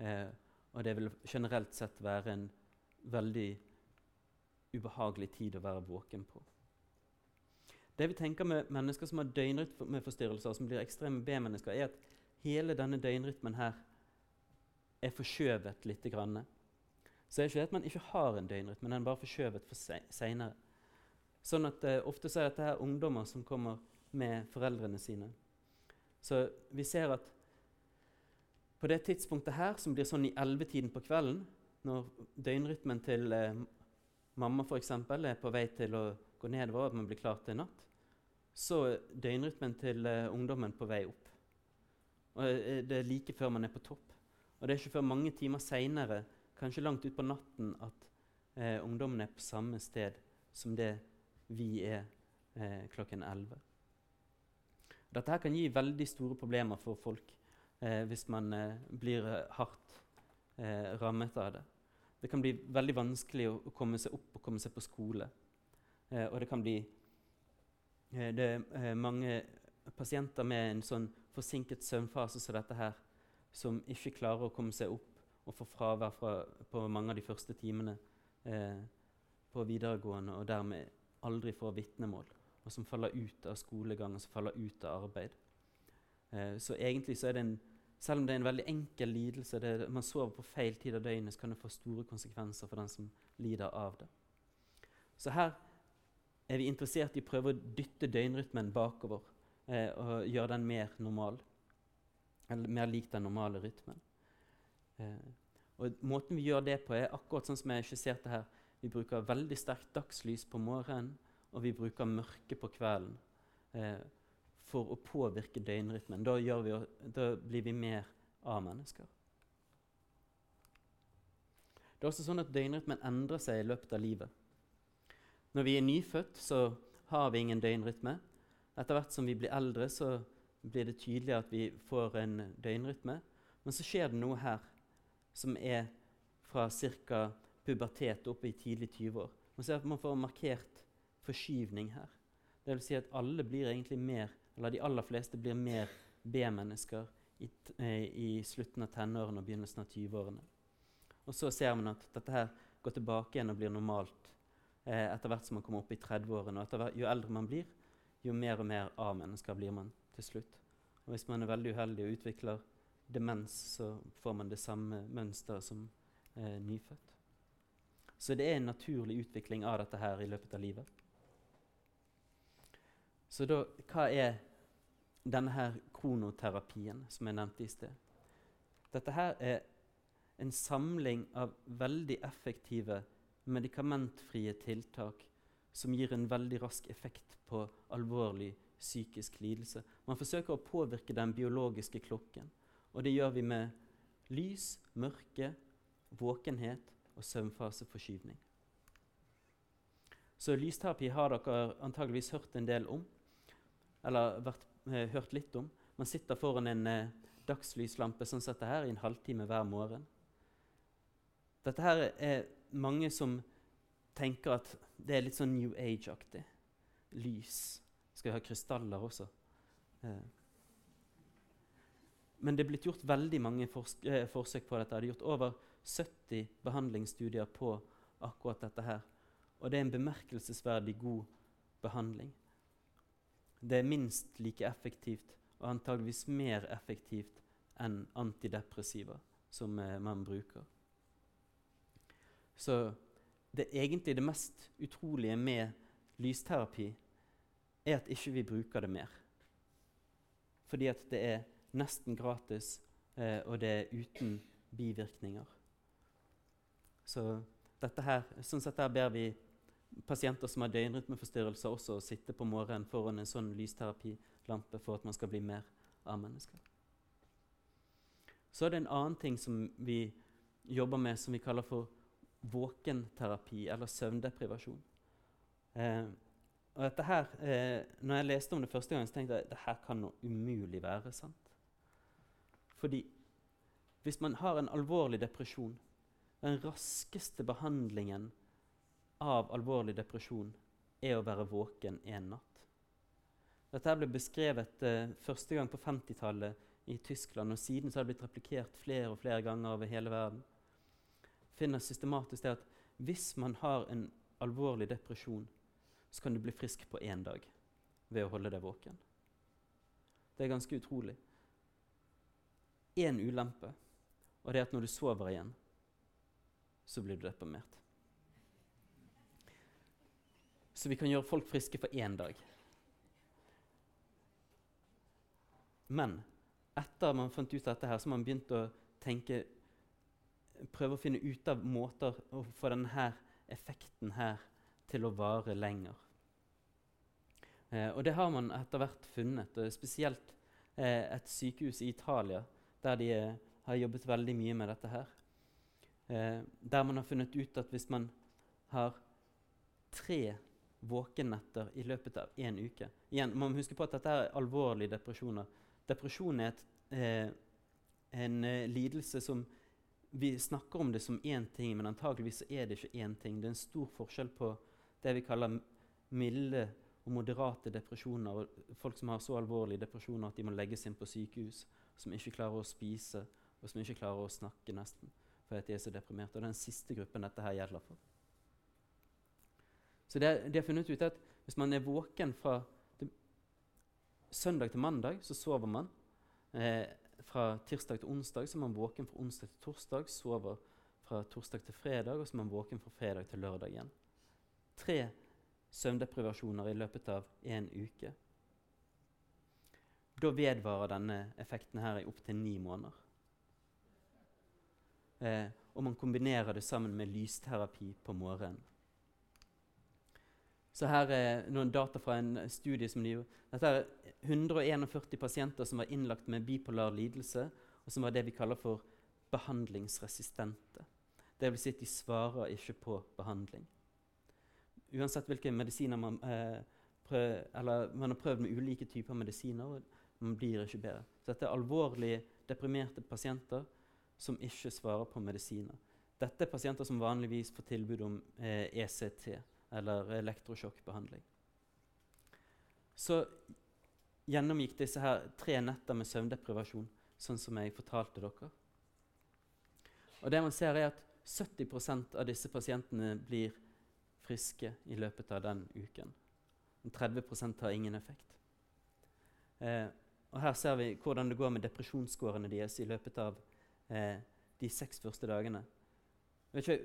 Eh, og det vil generelt sett være en veldig ubehagelig tid å være våken på. Det vi tenker med mennesker som har døgnrytmeforstyrrelser, som blir ekstreme B-mennesker, er at hele denne døgnrytmen her er forskjøvet litt. Grann. Så det er ikke det at man ikke har en døgnrytme, den er bare forskjøvet for se seinere. Sånn at uh, Ofte så er dette her ungdommer som kommer med foreldrene sine. Så vi ser at på det tidspunktet her, som blir sånn i ellevetiden på kvelden, når døgnrytmen til eh, mamma f.eks. er på vei til å gå nedover, at man blir klar til natt, så er døgnrytmen til eh, ungdommen på vei opp. Og eh, Det er like før man er på topp. Og det er ikke før mange timer seinere, kanskje langt utpå natten, at eh, ungdommen er på samme sted som det vi er eh, klokken 11. Dette her kan gi veldig store problemer for folk eh, hvis man eh, blir eh, hardt eh, rammet av det. Det kan bli veldig vanskelig å, å, komme seg opp og komme seg på skole. Eh, og det kan bli Det er mange pasienter med en sånn forsinket søvnfase som dette her, som ikke klarer å komme seg opp og få fravær fra, på mange av de første timene på videregående, og dermed aldri får vitnemål, og som faller ut av skolegang og som faller ut av arbeid. Eh, så egentlig så er det en selv om det er en veldig enkel lidelse, det, man sover på feil tid av døgnet, så kan det få store konsekvenser for den som lider av det. Så her er vi interessert i å prøve å dytte døgnrytmen bakover eh, og gjøre den mer normal. Eller mer lik den normale rytmen. Eh, og Måten vi gjør det på, er akkurat sånn som jeg skisserte her. Vi bruker veldig sterkt dagslys på morgenen, og vi bruker mørke på kvelden. Eh, for å påvirke døgnrytmen. Da, vi, da blir vi mer av mennesker. Det er også sånn at Døgnrytmen endrer seg i løpet av livet. Når vi er nyfødt, så har vi ingen døgnrytme. Etter hvert som vi blir eldre, så blir det tydelig at vi får en døgnrytme. Men så skjer det noe her som er fra ca. pubertet oppe i tidlig 20-år. Man ser at man får en markert forskyvning her. Det vil si at alle blir egentlig mer eller de aller fleste blir mer B-mennesker i, eh, i, slutten av tenårene og begynnelsen av 20-årene. Og så ser man at dette her går tilbake igjen og blir normalt eh, etter hvert som man kommer opp i 30-årene. Og jo eldre man blir, jo mer og mer A-mennesker blir man til slutt. Og hvis man er veldig uheldig og utvikler demens, så får man det samme mønsteret som eh, nyfødt. Så det er en naturlig utvikling av dette her i løpet av livet. Så da, hva er denne her kronoterapien som jeg nevnte i sted? Dette her er en samling av veldig effektive medikamentfrie tiltak som gir en veldig rask effekt på alvorlig psykisk lidelse. Man forsøker å påvirke den biologiske klokken. Og det gjør vi med lys, mørke, våkenhet og søvnfaseforskyvning. Så lysterapi har dere antageligvis hørt en del om eller vært, eh, hørt litt om. Man sitter foran en eh, dagslyslampe sånn som dette her i en halvtime hver morgen. Dette her er mange som tenker at det er litt sånn New Age-aktig. Lys. Skal vi ha krystaller også? Eh. Men det er blitt gjort veldig mange eh, forsøk på dette. Det er gjort over 70 behandlingsstudier på akkurat dette her. Og det er en bemerkelsesverdig god behandling. Det er minst like effektivt, og antageligvis mer effektivt enn antidepressiva som eh, man bruker. Så det egentlig det mest utrolige med lysterapi er at ikke vi bruker det mer. Fordi at det er nesten gratis, eh, og det er uten bivirkninger. Så dette her, sånn sett her ber vi pasienter som har døgnrytmeforstyrrelser, også å sitte på morgenen foran en sånn lysterapilampe for at man skal bli mer av mennesker. Så er det en annen ting som vi jobber med, som vi kaller for våkenterapi, eller søvndeprivasjon. Eh, og dette her, eh, når jeg leste om det første gang, så tenkte jeg at dette kan nå umulig være sant. Fordi hvis man har en alvorlig depresjon, den raskeste behandlingen av alvorlig depresjon er å være våken en natt. Dette ble beskrevet eh, første gang på 50-tallet i Tyskland, og siden har det blitt replikert flere og flere ganger over hele verden. finner systematisk det at hvis man har en alvorlig depresjon, så kan du bli frisk på én dag ved å holde deg våken. Det er ganske utrolig. Én ulempe, og det er at når du sover igjen, så blir du deprimert. Så vi kan gjøre folk friske for én dag. Men etter man fant ut dette, her, så har man begynt å tenke Prøve å finne ut av måter å få denne effekten her til å vare lenger. Eh, og det har man etter hvert funnet, og spesielt eh, et sykehus i Italia der de eh, har jobbet veldig mye med dette her. Eh, der man har funnet ut at hvis man har tre våkennetter i løpet av én uke Igjen, Man må huske på at dette er alvorlige depresjoner. Depresjon er et, eh, en eh, lidelse som Vi snakker om det som én ting, men antageligvis er det ikke én ting. Det er en stor forskjell på det vi kaller milde og moderate depresjoner, og folk som har så alvorlige depresjoner at de må legges inn på sykehus, som ikke klarer å spise, og som ikke klarer å snakke nesten fordi de er så deprimerte. Og det er den siste gruppen dette her gjelder for. Så de har funnet ut at hvis man er våken fra til, søndag til mandag, så sover man. Eh, fra tirsdag til onsdag så er man våken fra onsdag til torsdag, sover fra torsdag til fredag, og så er man våken fra fredag til lørdag igjen. Tre søvndeprivasjoner i løpet av én uke. Da vedvarer denne effekten her i opptil ni måneder. Eh, og man kombinerer det sammen med lysterapi på morgenen. Så her er noen data fra en studie som de gjorde. Dette er 141 pasienter som var innlagt med bipolar lidelse, og som var det vi kaller for behandlingsresistente. Det vil si at de svarer ikke på behandling. Uansett hvilke medisiner man, eh, prøv, man har prøvd med ulike typer medisiner, og man blir ikke bedre. Så dette er alvorlig deprimerte pasienter som ikke svarer på medisiner. Dette er pasienter som vanligvis får tilbud om eh, ECT eller elektrosjokkbehandling. Så gjennomgikk disse her tre netter med søvndeprivasjon, sånn som jeg fortalte dere. Og det man ser er at 70% av disse pasientene blir friske i løpet av den uken. 30% har ingen effekt. Eh, og Her ser vi hvordan det går med depresjonsskårene deres i løpet av eh, de seks første dagene. Ikke,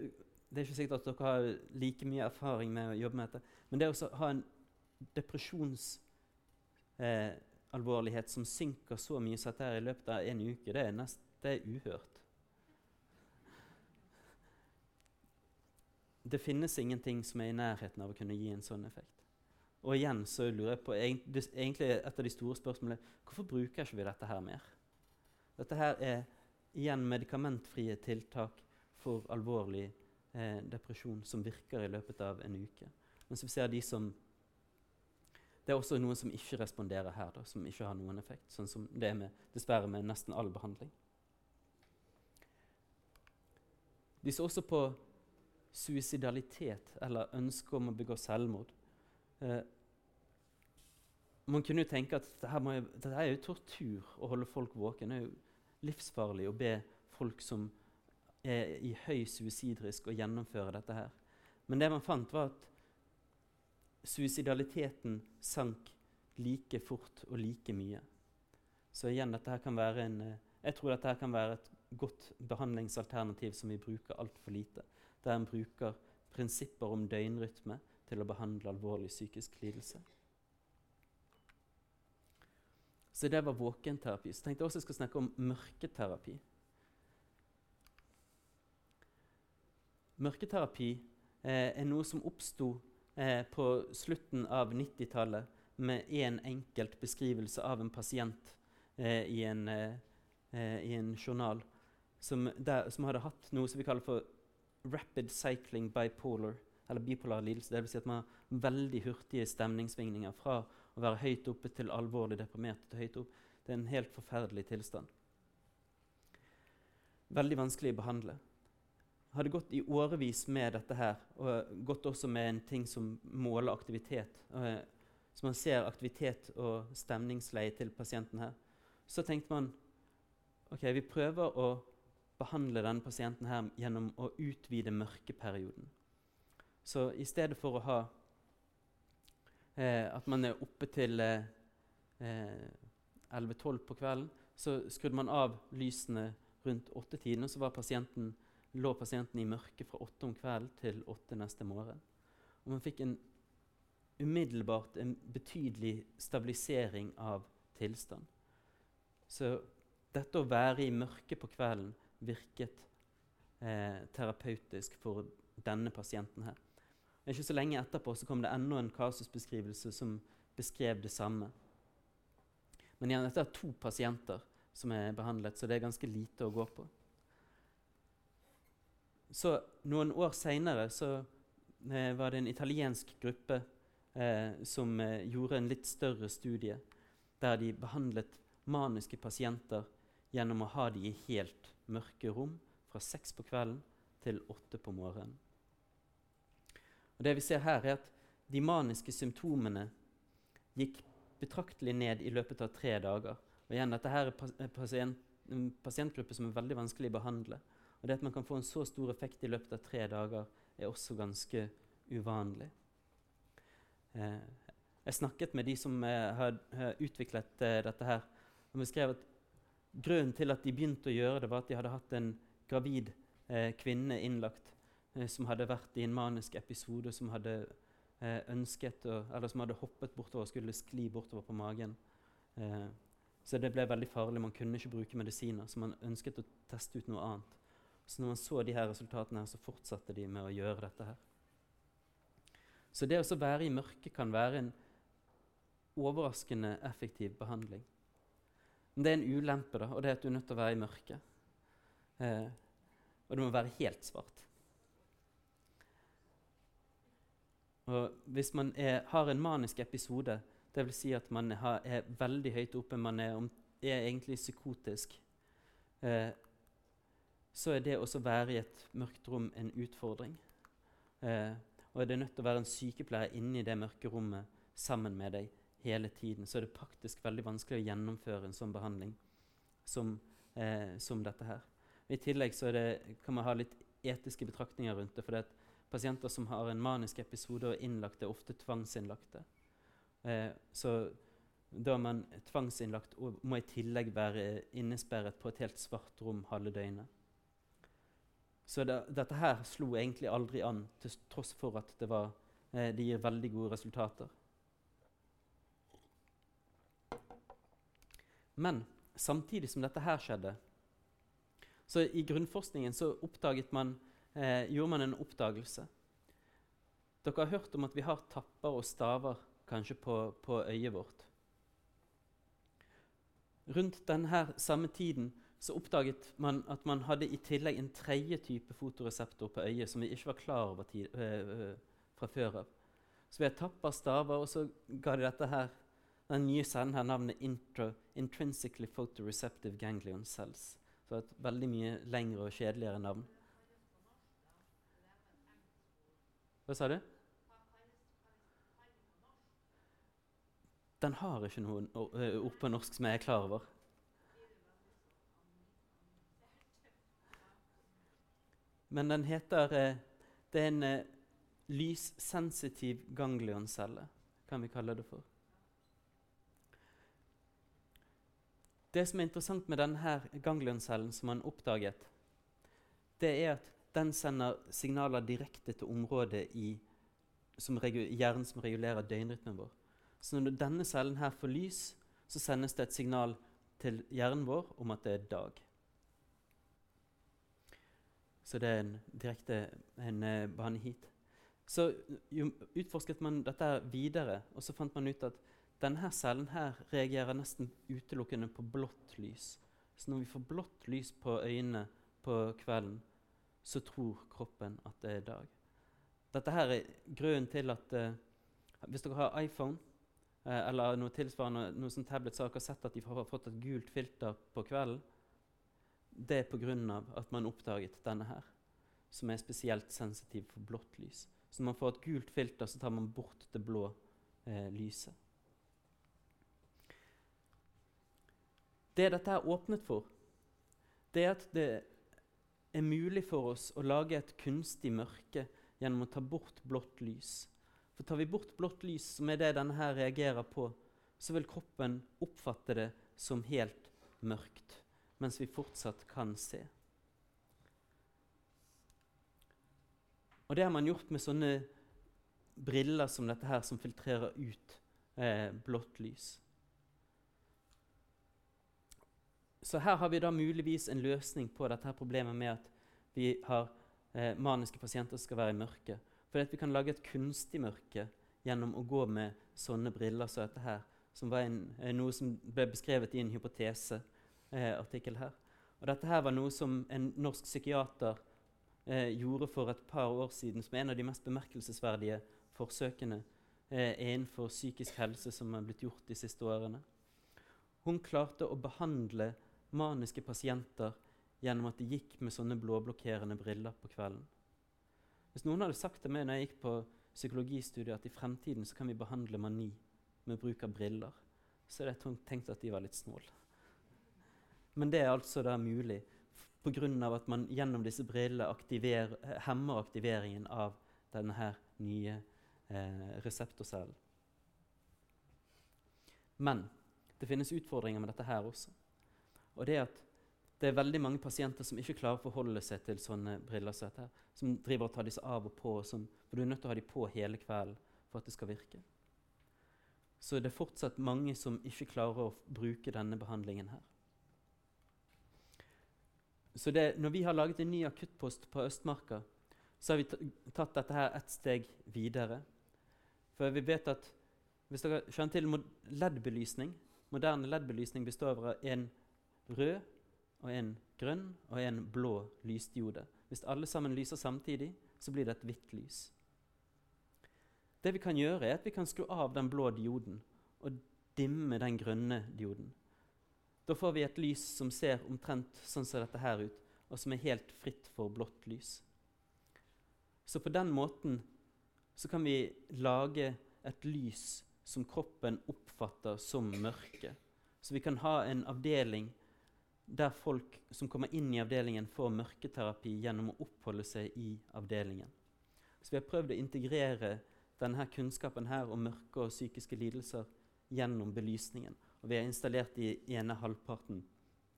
det er ikke sikkert at dere har like mye erfaring med å jobbe med dette. Men det å ha en depresjonsalvorlighet eh, som synker så mye som dette i løpet av en uke, det er, nest, det er uhørt. Det finnes ingenting som er i nærheten av å kunne gi en sånn effekt. Og igjen så lurer jeg på egentlig Et av de store spørsmålene hvorfor bruker ikke vi dette her mer? Dette her er igjen medikamentfrie tiltak for alvorlig eh, depresjon som virker i løpet av en uke. Men så vi ser de som Det er også noen som ikke responderer her, da, som ikke har noen effekt. Sånn som det er med, dessverre med nesten all behandling. De så også på suicidalitet, eller ønske om å begå selvmord. Eh, man kunne jo tenke at dette, må, dette, er jo tortur å holde folk våkne. Det er jo livsfarlig å be folk som er i høy suicidrisk å gjennomføre dette her. Men det man fant, var at suicidaliteten sank like fort og like mye. Så igjen, dette her kan være en, eh, jeg tror dette her kan være et godt behandlingsalternativ som vi bruker altfor lite. Der en bruker prinsipper om døgnrytme til å behandle alvorlig psykisk lidelse. Så det var våkenterapi. Så tenkte jeg også jeg skulle snakke om mørketerapi. Mørketerapi eh, er noe som oppsto eh, på slutten av 90-tallet med én en enkelt beskrivelse av en pasient eh, i, en, eh, eh, i, en, journal som, der, som, hadde hatt noe som vi kaller for rapid cycling bipolar, eller bipolar lidelse. Dvs. Si at man har veldig hurtige stemningssvingninger fra å være høyt oppe til alvorlig deprimert til høyt opp. Det er en helt forferdelig tilstand. Veldig vanskelig å behandle hadde gått i årevis med dette her, og gått også med en ting som måler aktivitet. Uh, så man ser aktivitet og stemningsleie til pasienten her. Så tenkte man ok, vi prøver å behandle denne pasienten her gjennom å utvide mørkeperioden. Så i stedet for å ha eh, at man er oppe til eh, 11-12 på kvelden, så skrudde man av lysene rundt åttetiden, og så pasienten lå pasienten i mørket fra åtte om kvelden til åtte neste morgen. Og man fikk en umiddelbart en betydelig stabilisering av tilstand. Så dette å være i mørket på kvelden virket eh, terapeutisk for denne pasienten her. Ikke så lenge etterpå så kom det enda en kasusbeskrivelse som beskrev det samme. Men igjen, dette er to pasienter som er behandlet, så det er ganske lite å gå på. Så noen år seinere eh, var det en italiensk gruppe eh, som eh, gjorde en litt større studie der de behandlet maniske pasienter gjennom å ha de i helt mørke rom fra seks på kvelden til åtte på morgenen. Og det vi ser her, er at de maniske symptomene gikk betraktelig ned i løpet av tre dager. Og igjen, Dette her er pasient, en pasientgruppe som er veldig vanskelig å behandle. Og det at man kan få en så stor effekt i løpet av tre dager, er også ganske uvanlig. Eh, jeg snakket med de som eh, har, har, utviklet eh, dette her, og beskrev at grunnen til at de begynte å gjøre det, var at de hadde hatt en gravid eh, kvinne innlagt eh, som hadde vært i en manisk episode, som hadde eh, ønsket å, eller som hadde hoppet bortover og skulle skli bortover på magen. så det ble veldig farlig. Man kunne ikke bruke medisiner, så man ønsket å teste ut noe annet. Så når man så de her resultatene, her, så fortsatte de med å gjøre dette her. Så det å være i mørket kan være en overraskende effektiv behandling. Men det er en ulempe, da, og det er at du er nødt til å være i mørket. Eh, og det må være helt svart. Og hvis man er, har en manisk episode, dvs. Si at man er, er veldig høyt oppe, man er, er egentlig psykotisk, eh, så er det å være i et mørkt rom en utfordring. Eh, og er nødt til å være en sykepleier inne i det mørke rommet sammen med deg hele tiden, så er det praktisk veldig vanskelig å gjennomføre en sånn behandling som, eh, som dette her. I tillegg det, kan man ha litt etiske betraktninger rundt det. for pasienter som har en manisk episode og innlagt, er ofte tvangsinnlagte. Eh, så da er man tvangsinnlagt og må i tillegg være innesperret på et helt svart rom halve døgnet. Så det, dette her slo egentlig aldri an, til tross for at det, var, eh, det gir veldig gode resultater. Men samtidig som dette her skjedde, så i grunnforskningen så man, eh, gjorde man en oppdagelse. Dere har hørt om at vi har tapper og staver kanskje på, på øyet vårt. Rundt denne samme tiden så oppdaget man at man hadde i tillegg en tredje type fotoreseptor på øyet som vi ikke var klar over tid, øh, fra før av. Så har tappa staver, og så ga de dette her, den nye cellen her navnet intro, Intrinsically Photoreceptive Ganglion Cells. Så et veldig mye lengre og kjedeligere navn. Hva sa du? Den har ikke noen ord på norsk som jeg er klar over. Men den heter eh, Det er en eh, lyssensitiv ganglioncelle, kan vi kalle det for. Det som er interessant med denne ganglioncellen som man oppdaget, det er at den sender signaler direkte til området i som hjernen som regulerer døgnrytmen vår. Så når denne cellen her får lys, så sendes det et signal til hjernen vår om at det er dag. Så det er en direkte en, uh, bane hit. Så jo, utforsket man dette videre, og så fant man ut at denne cellen her reagerer nesten utelukkende på blått lys. Så når vi får blått lys på øynene på kvelden, så tror kroppen at det er dag. Dette her er grunnen til at uh, hvis dere har iPhone uh, eller noe tilsvarende, noe som tablet, så har dere sett at de har fått et gult filter på kvelden. Det er pga. at man oppdaget denne her, som er spesielt sensitiv for blått lys. Så når man får et gult filter, så tar man bort det blå eh, lyset. Det dette er åpnet for, det er at det er mulig for oss å lage et kunstig mørke gjennom å ta bort blått lys. For tar vi bort blått lys, som er det denne her reagerer på, så vil kroppen oppfatte det som helt mørkt, mens vi fortsatt kan se. Og det har man gjort med sånne briller som dette her, som filtrerer ut eh, blått lys. Så her har vi da muligvis en løsning på dette problemet med at vi har eh, maniske pasienter som skal være i mørke. For vi kan lage et kunstig mørke gjennom å gå med sånne briller som dette her. Som var en, eh, noe som ble beskrevet i en hypoteseartikkel eh, her. Og dette her var noe som en norsk psykiater eh, gjorde for et par år siden som en av de mest bemerkelsesverdige forsøkene eh, innenfor psykisk helse som har blitt gjort de siste årene. Hun klarte å behandle maniske pasienter gjennom at de gikk med sånne blåblokkerende briller på kvelden. Hvis noen hadde sagt til meg når jeg gikk på psykologistudiet at i fremtiden så kan vi behandle mani med bruk av briller, så hadde jeg tenkt at de var litt snåle. Men det er altså da mulig pga. at man gjennom disse brillene aktiver, hemmer aktiveringen av denne her nye eh, reseptorcellen. Men det finnes utfordringer med dette her også. Og det er at det er veldig mange pasienter som ikke klarer å forholde seg til sånne briller som dette. Som driver og tar disse av og på. Som, for du er nødt til å ha dem på hele kvelden for at det skal virke. Så det er fortsatt mange som ikke klarer å bruke denne behandlingen her. Så det, når vi har laget en ny akuttpost på Østmarka, så har vi tatt dette her ett steg videre. For vi vet at hvis dere kjenner til LED-belysning Moderne LED-belysning består av en rød og en grønn og en blå lysdiode. Hvis alle sammen lyser samtidig, så blir det et hvitt lys. Det vi kan gjøre, er at vi kan skru av den blå dioden og dimme den grønne dioden. Da får vi et lys som ser omtrent sånn som dette her ut, og som er helt fritt for blått lys. Så på den måten så kan vi lage et lys som kroppen oppfatter som mørke. Så vi kan ha en avdeling der folk som kommer inn i avdelingen, får mørketerapi gjennom å oppholde seg i avdelingen. Så vi har prøvd å integrere denne kunnskapen her om mørke og psykiske lidelser gjennom belysningen. Og vi har installert i ene halvparten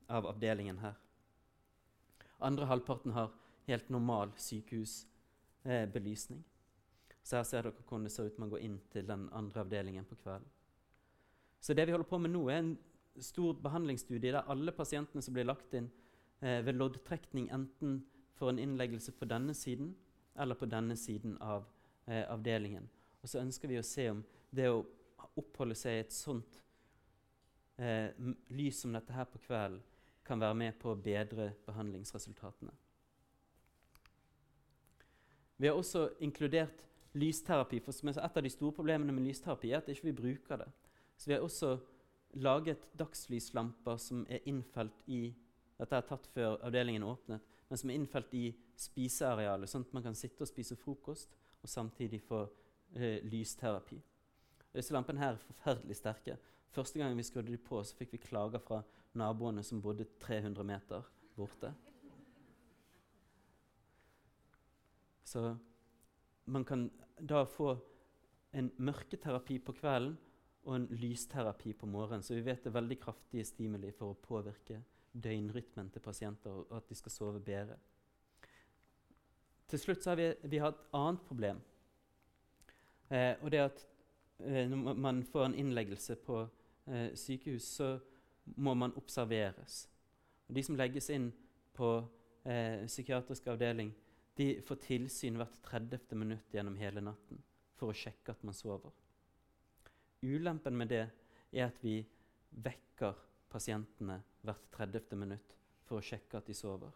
av avdelingen her. Andre halvparten har helt normal sykehusbelysning. Eh, så her ser dere hvordan det ser ut man går inn til den andre avdelingen på kvelden. Så det vi holder på med nå, er en stor behandlingsstudie der alle pasientene som blir lagt inn eh, ved loddtrekning, enten får en innleggelse på denne siden eller på denne siden av eh, avdelingen. Og så ønsker vi å se om det å oppholde seg i et sånt eh, lys som dette her på kvelden kan være med på å bedre behandlingsresultatene. Vi har også inkludert lysterapi. for Et av de store problemene med lysterapi er at ikke vi ikke bruker det. Så vi har også laget dagslyslamper som er innfelt i Dette er tatt før avdelingen åpnet, men som er innfelt i spisearealet, sånn at man kan sitte og spise frokost og samtidig få eh, lysterapi. Disse lampene her er forferdelig sterke. Første gang vi skrudde de på, så fikk vi klager fra naboene som bodde 300 meter borte. Så man kan da få en mørketerapi på kvelden og en lysterapi på morgenen. Så vi vet det er veldig kraftige stimuli for å påvirke døgnrytmen til pasienter, og at de skal sove bedre. Til slutt har vi, vi har et annet problem. Eh, og det er at eh, når man får en innleggelse på eh, sykehus, så må man observeres. Og de som legges inn på eh, psykiatrisk avdeling, de får tilsyn hvert 30. minutt gjennom hele natten for å sjekke at man sover. Ulempen med det er at vi vekker pasientene hvert 30. minutt for å sjekke at de sover.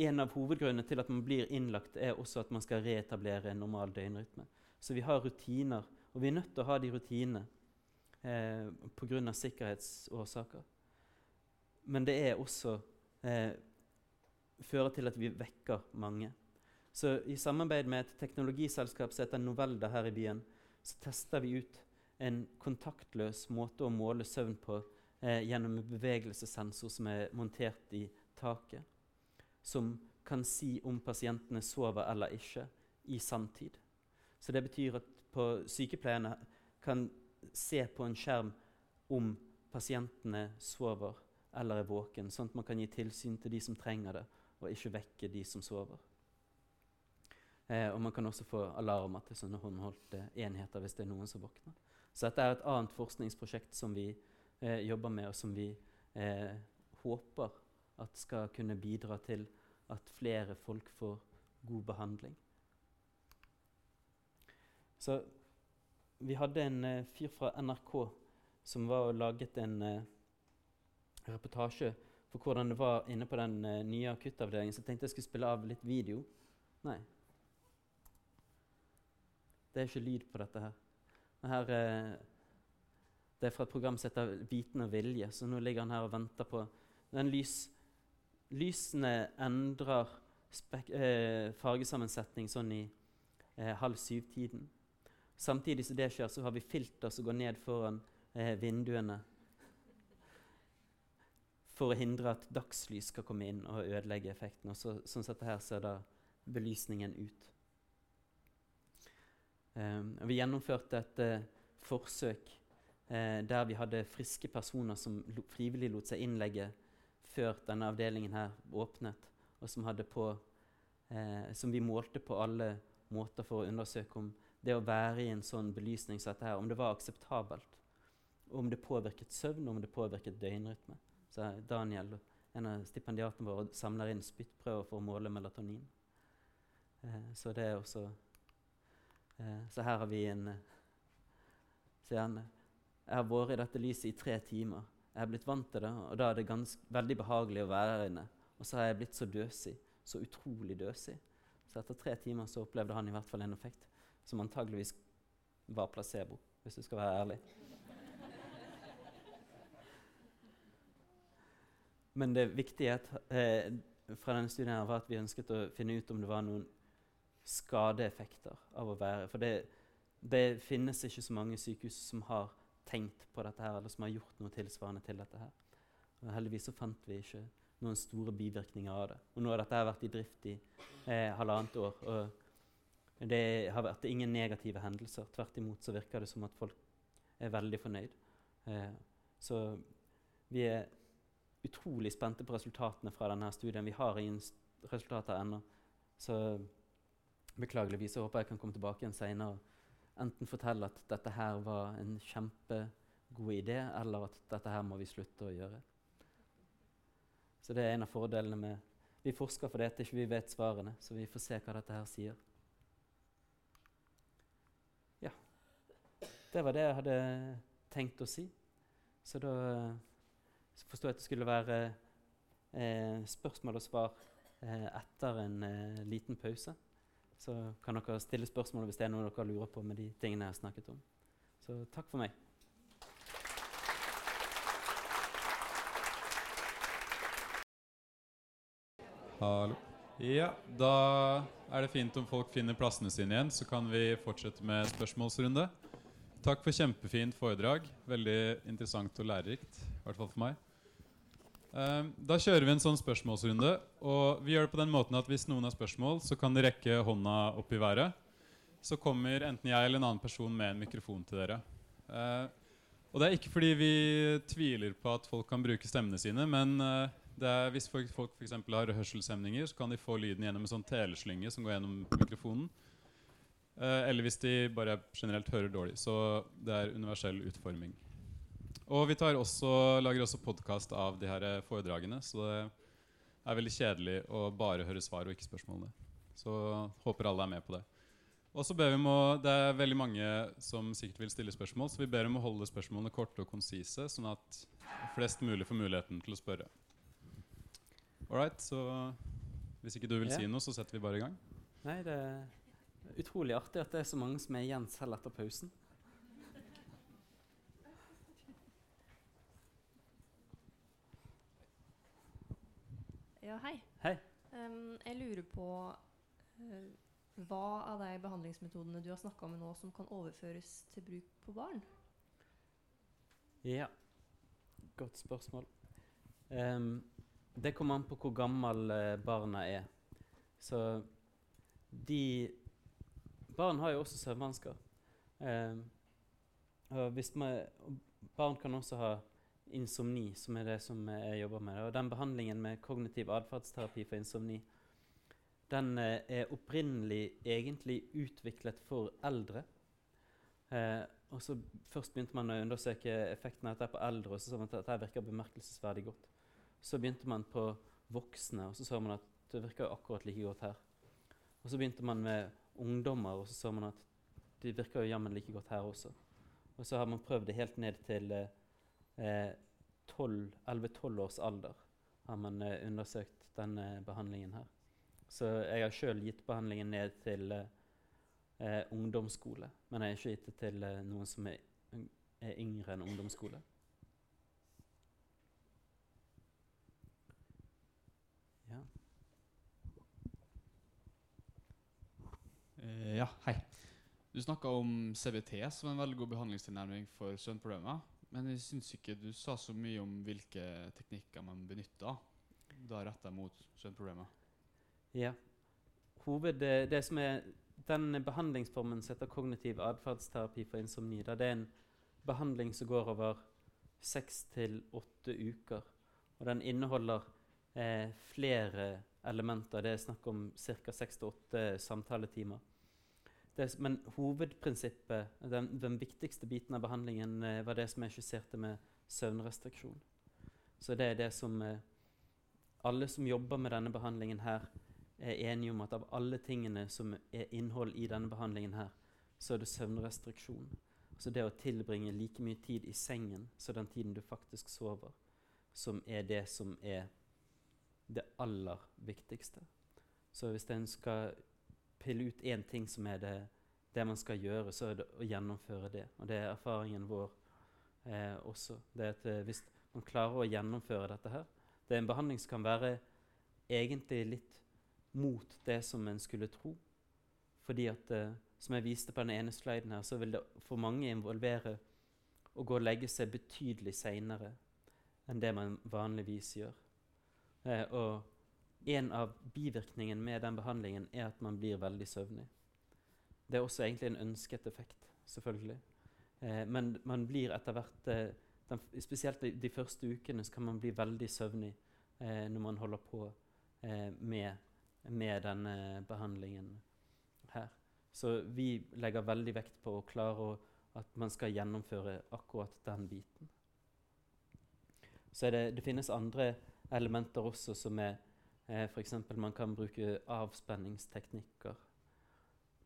En av hovedgrunnene til at man blir innlagt, er også at man skal reetablere en normal døgnrytme. Så vi har rutiner, og vi er nødt til å ha de rutinene eh, pga. sikkerhetsårsaker. Men det er også eh, fører til at vi vekker mange. Så i samarbeid med et teknologiselskap som heter Novelda her i byen, så tester vi ut en kontaktløs måte å måle søvn på eh, gjennom en bevegelsessensor som er montert i taket, som kan si om pasientene sover eller ikke i sanntid. Så det betyr at på sykepleierne kan se på en skjerm om pasientene sover eller er våken, sånn at man kan gi tilsyn til de som trenger det, og ikke vekke de som sover. Eh, og man kan også få alarmer til sånne håndholdte enheter hvis det er noen som våkner. Så dette er et annet forskningsprosjekt som vi eh, jobber med, og som vi eh, håper at skal kunne bidra til at flere folk får god behandling. Så vi hadde en eh, fyr fra NRK som var og laget en eh, reportasje for hvordan det var inne på den eh, nye akuttavdelingen. Så jeg tenkte jeg skulle spille av litt video. Nei, det er ikke lyd på dette her. her eh, det er fra et program som heter 'Viten og vilje', så nå ligger han her og venter på den lys, Lysene endrer eh, fargesammensetning sånn i eh, halv syv-tiden. Samtidig som det skjer, så har vi filter som går ned foran eh, vinduene for å hindre at dagslys skal komme inn og ødelegge effekten. Og så, sånn sett her ser da belysningen ut. Um, vi gjennomførte et uh, forsøk uh, der vi hadde friske personer som frivillig lot seg innlegge før denne avdelingen her åpnet, og som, på, uh, som vi målte på alle måter for å undersøke om det å være i en sånn belysning som dette her, om det var akseptabelt. Om det påvirket søvn, om det påvirket døgnrytme. Så Daniel, en av stipendiatene våre, samler inn spyttprøver for å måle melatonin. så det er også Eh, så her har vi en eh, Sier han Jeg har vært i dette lyset i tre timer. Jeg har blitt vant til det, og da er det ganske, veldig behagelig å være her inne. Og så har jeg blitt så døsig. Så utrolig døsig. Så etter tre timer så opplevde han i hvert fall en effekt som antageligvis var placebo, hvis du skal være ærlig. Men det viktige eh, fra denne studien her var at vi ønsket å finne ut om det var noen skadeeffekter av å være For det, det, finnes ikke så mange sykehus som har tenkt på dette her, eller som har gjort noe tilsvarende til dette her. Og heldigvis så fant vi ikke noen store bivirkninger av det. Og nå har dette vært i drift i eh, halvannet år. og det har vært ingen negative hendelser. Tvert imot så virker det som at folk er veldig fornøyd. Eh, så vi er utrolig spente på resultatene fra denne studien. Vi har ingen resultater ennå. Så Beklageligvis så håper jeg kan komme tilbake igjen seinere enten fortelle at dette her var en kjempegod idé, eller at dette her må vi slutte å gjøre. Så det er en av fordelene med Vi forsker for dette, ikke vi vet svarene, så vi får se hva dette her sier. Ja. Det var det jeg hadde tenkt å si. Så da forsto jeg at det skulle være eh, spørsmål og svar eh, etter en eh, liten pause. Så kan dere stille spørsmål hvis det er noe dere lurer på med de tingene jeg har snakket om. Så takk for meg. Hallo. Ja, da er det fint om folk finner plassene sine igjen, så kan vi fortsette med spørsmålsrunde. Takk for kjempefint foredrag. Veldig interessant og lærerikt. I hvert fall for meg. Eh, Da kjører vi en sånn spørsmålsrunde. Og vi gjør det på den måten at Hvis noen har spørsmål, så kan de rekke hånda opp i været. Så kommer enten jeg eller en annen person med en mikrofon til dere. Eh, og det er ikke fordi vi tviler på at folk kan bruke stemmene sine, men eh, er, hvis folk, folk f.eks. har hørselshemninger, så kan de få lyden gjennom en sånn teleslynge som går gjennom mikrofonen. Eh, eller hvis de bare generelt hører dårlig. Så det er universell utforming. Og vi tar også, lager også podkast av de her eh, foredragene, så det er veldig kjedelig å bare høre svar og ikke spørsmålene. Så håper alle er med på det. Og så ber vi om å, Det er veldig mange som sikkert vil stille spørsmål, så vi ber om å holde spørsmålene korte og konsise, sånn at flest mulig får muligheten til å spørre. All right, så hvis ikke du vil Ja. si noe, så setter vi bare i gang. Nei, det er utrolig artig at det er så mange som er igjen selv etter pausen. Ja, hei. Hei. Um, jeg lurer på uh, hva av de behandlingsmetodene du har snakka om nå, som kan overføres til bruk på barn? Ja, godt spørsmål. Um, det kommer an på hvor gammel eh, barna er. Så de Barn har jo også søvnvansker. Um, og hvis man, barn kan også ha insomni, som er det som jeg jobber med. Og den behandlingen med kognitiv atferdsterapi for insomni, den eh, er opprinnelig egentlig utviklet for eldre. Eh, og så Først begynte man å undersøke effekten av dette på eldre, og så så man at dette virker bemerkelsesverdig godt. Så begynte man på voksne, og så så man at det virker akkurat like godt her. Og så begynte man med ungdommer, og så så man at de virker jo jammen like godt her også. Og så har man prøvd det helt ned til eh, 11-12 års alder. Har man eh, undersøkt denne behandlingen her. Så jeg har sjøl gitt behandlingen ned til eh, eh, ungdomsskole. Men jeg har ikke gitt det til eh, noen som er, er yngre enn ungdomsskole. Ja. Eh, ja, hei. Du snakka om CBT som en veldig god behandlingstilnærming for søvnproblemer. Men jeg syns ikke du sa så mye om hvilke teknikker man benytter da retta mot søvnproblemer. ja. Hoved, det, som er den behandlingsformen som heter kognitiv atferdsterapi for insomni, da det er en behandling som går over seks til åtte uker. Og den inneholder eh, flere elementer. Det er snakk om ca. seks til åtte samtaletimer. Det, men hovedprinsippet, den, den viktigste biten av behandlingen, eh, var det som jeg skisserte med søvnrestriksjon. Så det er det som eh, alle som jobber med denne behandlingen her, er enige om at av alle tingene som er innhold i denne behandlingen her, så er det søvnrestriksjon. Altså det å tilbringe like mye tid i sengen som den tiden du faktisk sover, som er det som er det aller viktigste. Så hvis en skal pille ut én ting som er det, det man skal gjøre, så er det å gjennomføre det. Og det er erfaringen vår eh, også. Det at eh, Hvis man klarer å gjennomføre dette her Det er en behandling som kan være egentlig litt mot det som en skulle tro. Fordi at, eh, som jeg viste på den ene sliden her, så vil det for mange involvere å gå og legge seg betydelig seinere enn det man vanligvis gjør. Eh, og en av bivirkningene med den behandlingen er at man blir veldig søvnig. Det er også egentlig en ønsket effekt, selvfølgelig. Eh, men man blir etter hvert eh, den, Spesielt de, de første ukene så kan man bli veldig søvnig eh, når man holder på eh, med, med denne behandlingen her. Så vi legger veldig vekt på å klare å, at man skal gjennomføre akkurat den biten. Så det, det finnes andre elementer også som er eh, F.eks. man kan bruke avspenningsteknikker.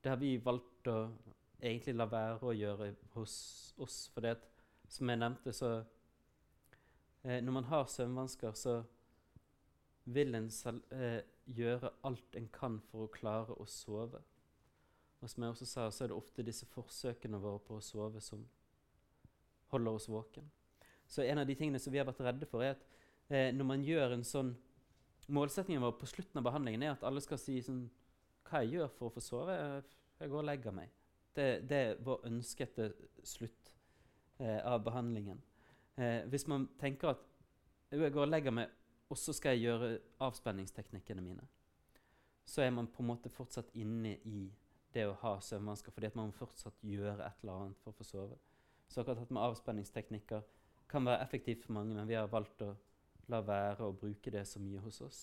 Det har vi valgt å egentlig la være å gjøre hos oss. For det at, som jeg nevnte, så eh, Når man har søvnvansker, så vil en eh, gjøre alt en kan for å klare å sove. Og som jeg også sa, så er det ofte disse forsøkene våre på å sove som holder oss våken. Så en av de tingene som vi har vært redde for, er at eh, når man gjør en sånn Målsettingen vår på slutten av behandlingen er at alle skal si sånn Hva jeg gjør for å få sove? Jeg, går og legger meg. Det, det er vår ønskete slutt eh, av behandlingen. Eh, hvis man tenker at jeg går og legger meg, og så skal jeg gjøre avspenningsteknikkene mine. Så er man på en måte fortsatt inne i det å ha søvnvansker, fordi at man må fortsatt gjøre et eller annet for å få sove. Så akkurat dette med avspenningsteknikker kan være effektivt for mange, men vi har valgt å la være å bruke det så mye hos oss.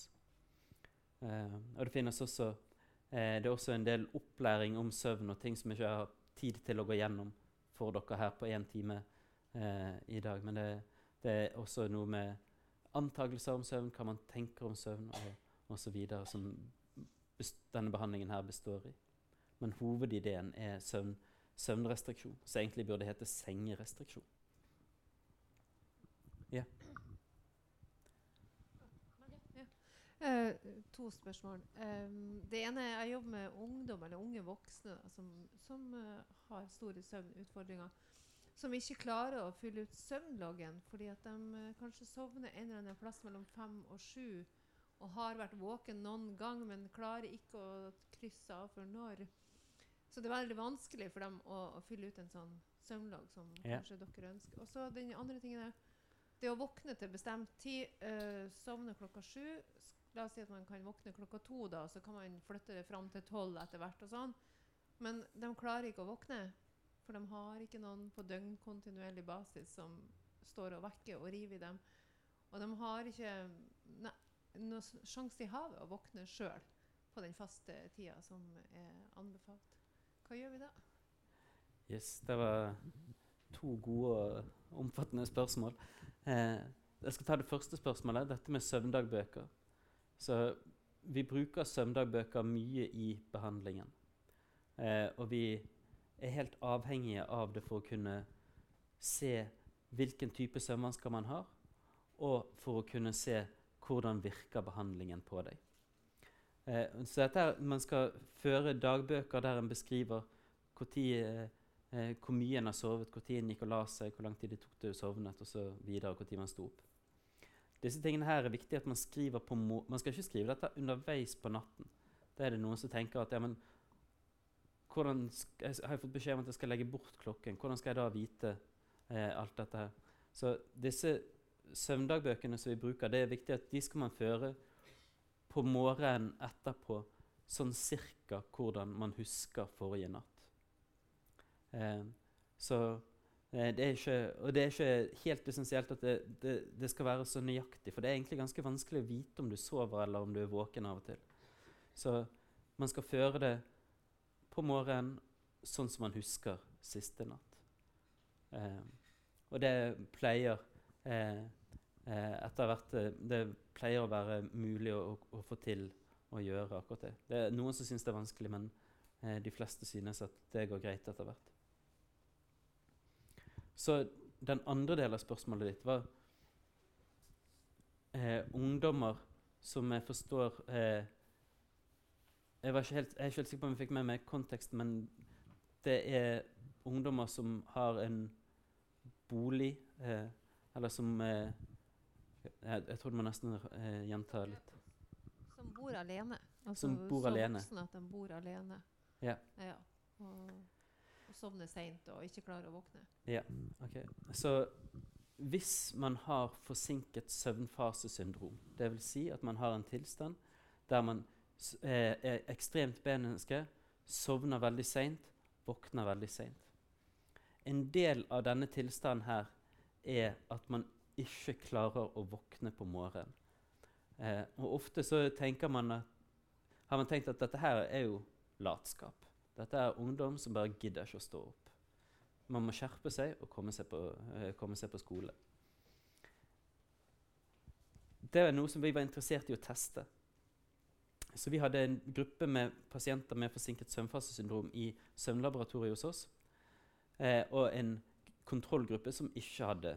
Eh, og det finnes også eh, det er også en del opplæring om søvn og ting som jeg ikke har tid til å gå gjennom for dere her på én time eh, i dag. Men det, det, er også noe med antakelser om søvn, hva man tenker om søvn og osv. som denne behandlingen her består i. Men hovedideen er søvn, søvnrestriksjon, som egentlig burde hete sengerestriksjon. Ja. Uh, to spørsmål. Um, det ene er Jeg jobber med ungdom eller unge voksne da, som, som uh, har store søvnutfordringer. Som ikke klarer å fylle ut søvnloggen fordi at de uh, kanskje sovner en eller annen plass mellom fem og sju og har vært våken noen gang, men klarer ikke å krysse av for når. Så det er veldig vanskelig for dem å, å fylle ut en sånn søvnlogg som ja. kanskje dere ønsker. Og så den andre tingen er det å våkne til bestemt tid. sovne klokka sju La oss si at man kan våkne klokka to, da, så kan man flytte det fram til tolv etter hvert. og sånn. Men de klarer ikke å våkne, for de har ikke noen på døgnkontinuerlig basis som står og vekker og river i dem. Og de har ikke noen sjanse i havet å våkne sjøl på den faste tida som er anbefalt. Hva gjør vi da? Yes, Det var to gode og omfattende spørsmål. Eh, jeg skal ta det første spørsmålet, dette med søvndagbøker. Så vi bruker søvndagbøker mye i behandlingen. Eh, og vi er helt avhengige av det for å kunne se hvilken type søvnvansker man har, og for å kunne se hvordan virker behandlingen på deg. Eh, så dette er, Man skal føre dagbøker der en beskriver hvor, tid, eh, eh hvor mye en har sovet, når en gikk og la seg, hvor lang tid det tok til å sovne, osv., når man sto opp. Disse tingene her er viktig at man skriver på må Man skal ikke skrive dette underveis på natten. Da er det noen som tenker at ja, men hvordan jeg har jeg fått beskjed om at jeg skal legge bort klokken. Hvordan skal jeg da vite eh, alt dette her? Så disse søvndagbøkene som vi bruker, det er viktig at de skal man føre på morgenen etterpå, sånn cirka hvordan man husker forrige natt. Eh, så det ikke, og det er ikke helt essensielt at det, det, det, skal være så nøyaktig, for det er egentlig ganske vanskelig å vite om du sover eller om du er våken av og til. Så man skal føre det på morgenen sånn som man husker siste natt. Eh, og det pleier eh, eh etter hvert eh, Det pleier å være mulig å, å, få til å gjøre akkurat det. Det er noen som syns det er vanskelig, men eh, de fleste synes at det går greit etter hvert. Så den andre delen av spørsmålet ditt var eh, ungdommer som jeg forstår eh, jeg, var ikke helt, jeg er ikke helt sikker på om jeg fikk med meg konteksten, men det er ungdommer som har en bolig, eh, eller som eh, jeg, jeg, tror du må nesten eh, gjenta litt. Som bor alene. Altså, som bor alene. Voksne, at de bor alene. Ja. ja. Og sovner seint og ikke klarer å våkne. Ja, ok. Så hvis man har forsinket søvnfasesyndrom, dvs. Si at man har en tilstand der man er, er ekstremt B-menneske, sovner veldig seint, våkner veldig seint En del av denne tilstanden her er at man ikke klarer å våkne på morgenen. Eh, og ofte så tenker man at, har man tenkt at dette her er jo latskap. Dette er ungdom som bare gidder ikke å stå opp. Man må skjerpe seg og komme seg på, uh, komme seg på skole. Det er noe som vi var interessert i å teste. Så Vi hadde en gruppe med pasienter med forsinket søvnfasesyndrom i søvnlaboratoriet hos oss. Eh, og en kontrollgruppe som ikke hadde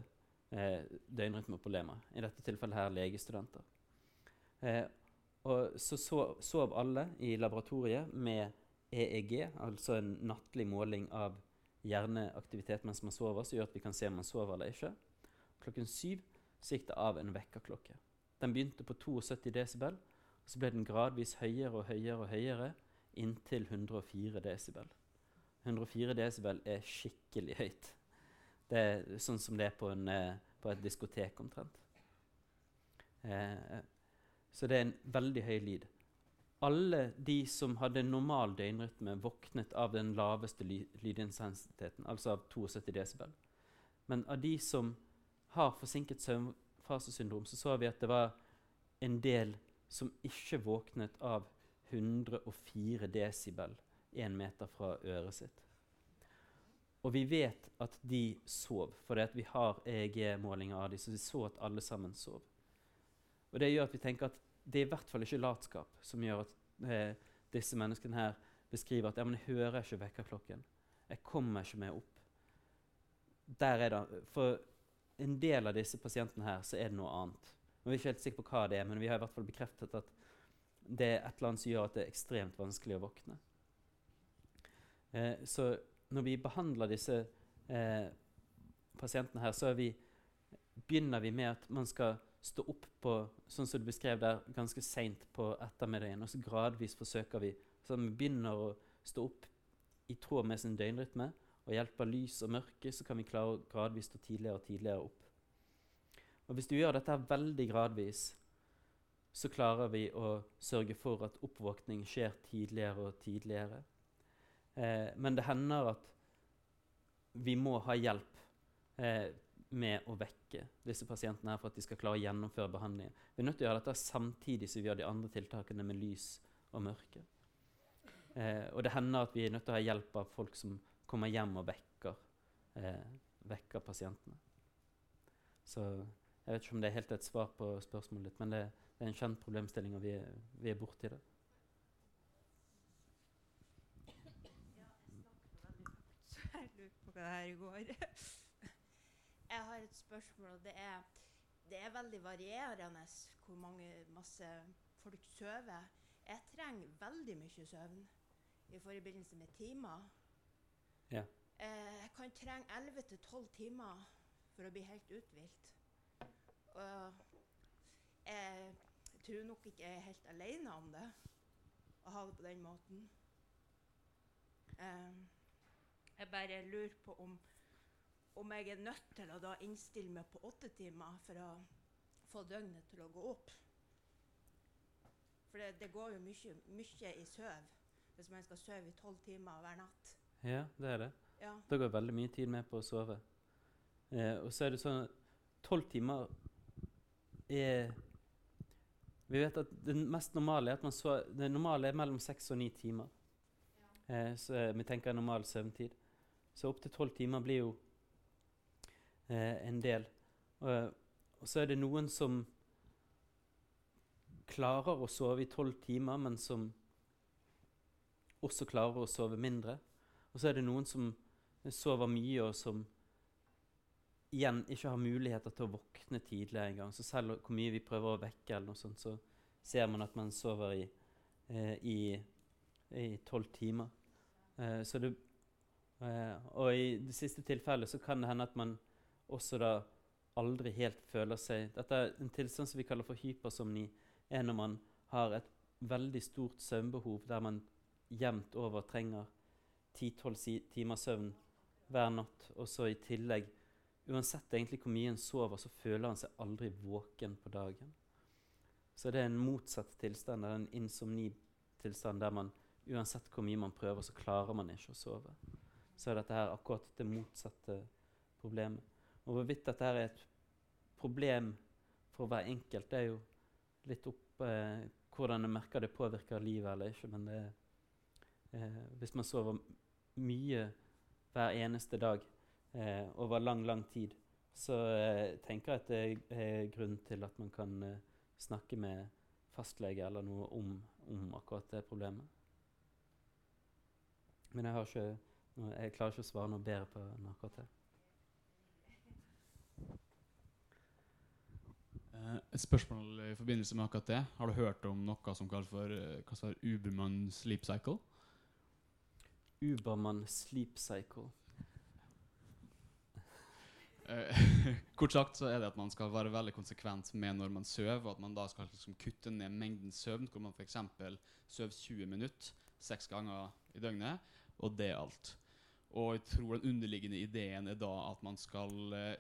eh, døgnrytmeproblemer. I dette tilfellet her legestudenter. Eh, og så sov alle i laboratoriet med EEG, altså en nattlig måling av hjerneaktivitet mens man sover, som gjør at vi kan se om man sover eller ikke. Klokken syv så gikk det av en vekkerklokke. Den begynte på 72 desibel, og så ble den gradvis høyere og høyere og høyere inntil 104 desibel. 104 desibel er skikkelig høyt. Det er sånn som det er på, en, eh, på et diskotek omtrent. Eh, så det er en veldig høy lyd. Alle de som hadde normal døgnrytme, våknet av den laveste ly altså av 72 desibel. Men av de som har forsinket søvnfasesyndrom, så så vi at det var en del som ikke våknet av 104 desibel én meter fra øret sitt. Og vi vet at de sov, for vi har EEG-målinger av dem, så vi så at alle sammen sov. Og Det gjør at vi tenker at det er i hvert fall ikke latskap som gjør at eh, disse menneskene her beskriver at ja, men jeg hører ikke vekkerklokken. Jeg kommer ikke med opp. Der er det, For en del av disse pasientene her så er det noe annet. Vi er ikke helt sikre på hva det er, men vi har i hvert fall bekreftet at det er et eller annet som gjør at det er ekstremt vanskelig å våkne. Eh, så når vi behandler disse eh, pasientene her, så vi, begynner vi med at man skal stå opp på sånn som du beskrev der, ganske seint på ettermiddagen. Og så gradvis forsøker vi. Så vi begynner å stå opp i tråd med sin døgnrytme. Og hjelper lys og mørke, så kan vi klare å gradvis stå tidligere og tidligere opp. Og Hvis du gjør dette veldig gradvis, så klarer vi å sørge for at oppvåkning skjer tidligere og tidligere. Eh, men det hender at vi må ha hjelp eh, med å vekke disse pasientene her for at de skal klare å gjennomføre behandlingen. Vi er nødt til å gjøre dette samtidig som vi gjør de andre tiltakene med lys og mørke. Eh, og det hender at vi er nødt til å ha hjelp av folk som kommer hjem og vekker, eh, vekker pasientene. Så jeg vet ikke om det er helt et svar på spørsmålet ditt, men det, det er en kjent problemstilling, og vi er, vi er borti det. Jeg lurte på hva det her går. Jeg har et spørsmål, og det er Det er veldig varierende hvor mange masse folk sover. Jeg trenger veldig mye søvn i forbindelse med timer. Ja. Eh, jeg kan trenge 11-12 timer for å bli helt uthvilt. Og jeg tror nok ikke jeg er helt alene om det, å ha det på den måten. Eh, jeg bare lurer på om, om jeg er nødt til å da innstille meg på åtte timer for å få døgnet til å gå opp. For det, det går jo mye, mye i søv hvis man skal sove i tolv timer hver natt. Ja, det er det. Ja. Da går veldig mye tid med på å sove. Eh, og så er det sånn Tolv timer er Vi vet at det mest normale er at man sover Det normale er mellom seks og ni timer. Eh, så vi tenker normal søvntid. Så opptil tolv timer blir jo eh, en del. Og, og så er det noen som klarer å sove i tolv timer, men som også klarer å sove mindre. Og så er det noen som sover mye, og som igjen ikke har muligheter til å våkne tidlig engang. Så selv hvor mye vi prøver å vekke, eller noe sånt, så ser man at man sover i eh, tolv timer. Eh, det, eh, og i det siste tilfellet så kan det hende at man også da aldri helt føler seg Dette er en tilstand som vi kaller for hypersomni, er når man har et veldig stort søvnbehov der man jevnt over trenger 10-12 timer søvn hver natt, og så i tillegg Uansett egentlig hvor mye en sover, så føler han seg aldri våken på dagen. Så det er en motsatt tilstand, det er en insomni-tilstand der man uansett hvor mye man prøver, så klarer man ikke å sove. Så er dette her akkurat det motsatte problemet. Og hvorvidt dette her er et problem for hver enkelt, det er jo litt opp eh, hvordan en merker det påvirker livet eller ikke. Men det, eh, hvis man sover mye hver eneste dag eh, over lang, lang tid, så eh, tenker jeg at det er grunn til at man kan eh, snakke med fastlege eller noe om, om akkurat det problemet. Men jeg, ikke, jeg klarer ikke å svare noe bedre på akkurat det. Et spørsmål i forbindelse med akkurat det. Har du hørt om noe som kalles for, eh, kalles for Uberman sleep cycle? Ubermann sleep cycle. Eh, kort sagt så er det at man skal være veldig konsekvent med når man sover, og at man da skal liksom kutte ned mengden søvn, hvor man f.eks. sover 20 minutter seks ganger i døgnet, og det er alt. Og jeg tror den underliggende ideen er da at man skal eh,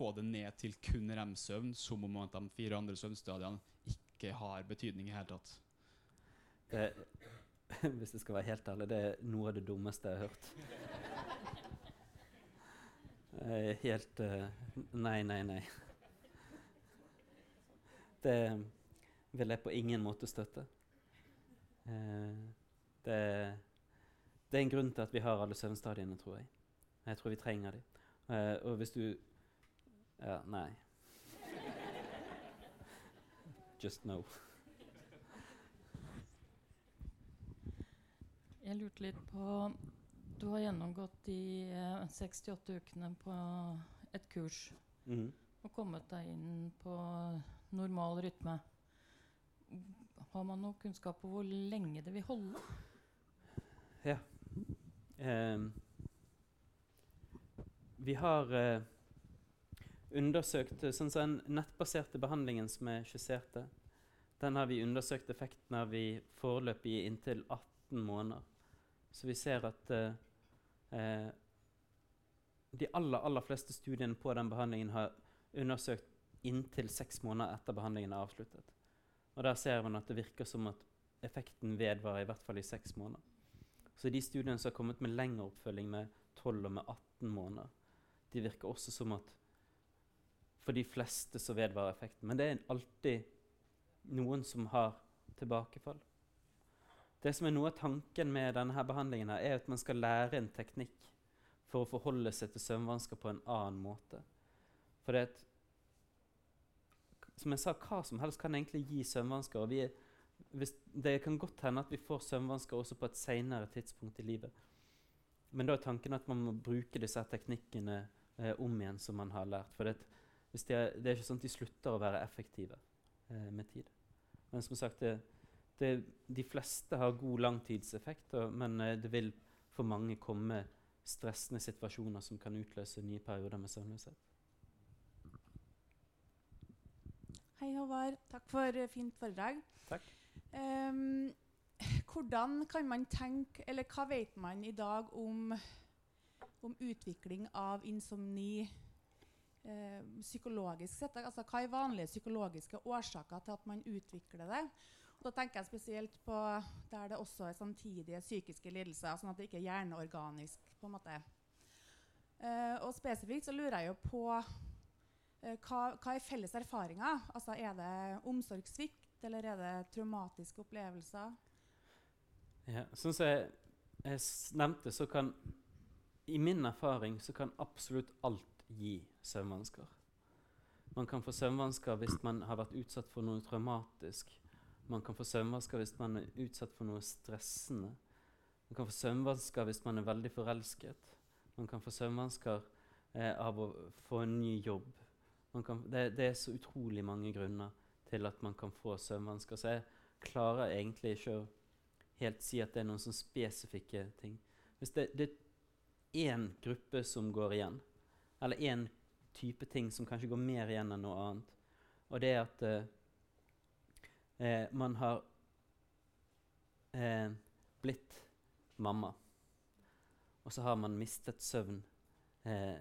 få det ned til kun rem-søvn, som om de fire andre søvnstadiene ikke har betydning i hele tatt. Det, hvis jeg skal være helt ærlig, det er noe av det dummeste jeg har hørt. Helt eh, Nei, nei, nei. Det vil jeg på ingen måte støtte. Eh, det, det er en grunn til at vi har alle søvnstadiene, tror jeg. Jeg tror vi trenger dem. Eh, og hvis du Ja, nei. Just no. Jeg lurte litt på Du har gjennomgått de eh, 68 ukene på et kurs Mm. og kommet deg inn på normal rytme. Har man noe kunnskap på hvor lenge det vil holde? Ehm, vi har eh, undersøkt eh, sånn som Den nettbaserte behandlingen som jeg skisserte, den har vi undersøkt effekten av i foreløpig inntil 18 måneder. Så vi ser at eh, eh, de aller, aller fleste studiene på den behandlingen har undersøkt inntil seks måneder etter behandlingen er avsluttet. Og der ser man at det virker som at effekten vedvarer i hvert fall i seks måneder. Så de studiene som har kommet med lengre oppfølging, med 12 og med 18 måneder, de virker også som at for de fleste så vedvarer effekten. Men det er alltid noen som har tilbakefall. Det som er noe av tanken med denne behandlingen, her, er at man skal lære en teknikk for å forholde seg til søvnvansker på en annen måte. For det at, som jeg sa, hva som helst kan egentlig gi søvnvansker. er det kan godt hende at vi får søvnvansker også på et senere tidspunkt i livet. Men da er tanken at man må bruke disse teknikkene eh, om igjen som man har lært. For det, hvis de er, det er ikke sånn at de slutter å være effektive eh, med tid. Men som sagt, det, det, de fleste har god langtidseffekt, og, men eh, det vil for mange komme stressende situasjoner som kan utløse nye perioder med søvnløshet. Hei, Håvard. Takk for eh, fint foredrag. Takk. Um, hvordan kan man tenke, eller hva vet man i dag om, om utvikling av insomni eh, psykologisk sett? Altså, hva er vanlige psykologiske årsaker til at man utvikler det? Og da tenker jeg spesielt på der det også er samtidige psykiske lidelser, sånn at det ikke er hjerneorganisk. på en måte. Eh, og spesifikt så lurer jeg jo på Eh, hva, hva er felles erfaringer? Altså, er det omsorgssvikt, eller er det traumatiske opplevelser? Ja, sånn som jeg, jeg nevnte, så kan I min erfaring så kan absolutt alt gi søvnvansker. Man kan få søvnvansker hvis man har vært utsatt for noe traumatisk. Man kan få søvnvansker hvis man er utsatt for noe stressende. Man kan få søvnvansker hvis man er veldig forelsket. Man kan få søvnvansker eh, av å få en ny jobb. Kan, det, det er så utrolig mange grunner til at man kan få søvnvansker. Så jeg klarer egentlig ikke å helt si at det er noen sånn spesifikke ting. Hvis det, det er én gruppe som går igjen, eller én type ting som kanskje går mer igjen enn noe annet, og det er at eh, eh, man har eh, blitt mamma, og så har man mistet søvn eh,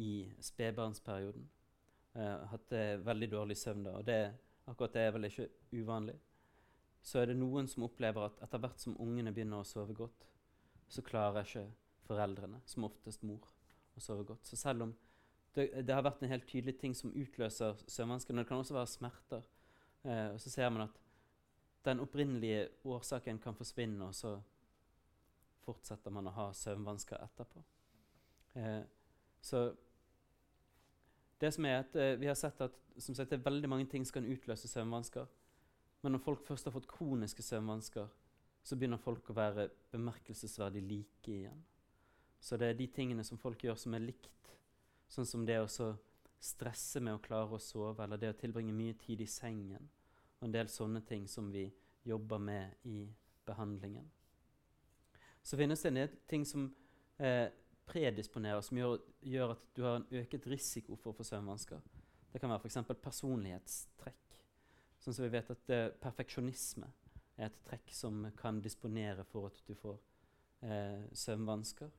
i spedbarnsperioden. Eh, hatt eh, veldig dårlig søvn da, og det, akkurat det er vel ikke uvanlig. Så er det noen som opplever at etter hvert som ungene begynner å sove godt, så klarer ikke foreldrene, som oftest mor, å sove godt. Så selv om det, det har vært en helt tydelig ting som utløser søvnvansker, men det kan også være smerter, eh, og så ser man at den opprinnelige årsaken kan forsvinne, og så fortsetter man å ha søvnvansker etterpå. Eh, så det som er at eh, Vi har sett at sagt, det er veldig mange ting som kan utløse søvnvansker. Men når folk først har fått kroniske søvnvansker, så begynner folk å være bemerkelsesverdig like igjen. Så det er de tingene som folk gjør som er likt, sånn som det å stresse med å klare å sove, eller det å tilbringe mye tid i sengen, og en del sånne ting som vi jobber med i behandlingen. Så finnes det en del ting som eh, predisponerer, som gjør, gjør at du har en øket risiko for å få søvnvansker. Det kan være f.eks. personlighetstrekk. Sånn som vi vet at eh, perfeksjonisme er et trekk som kan disponere for at du får eh, søvnvansker.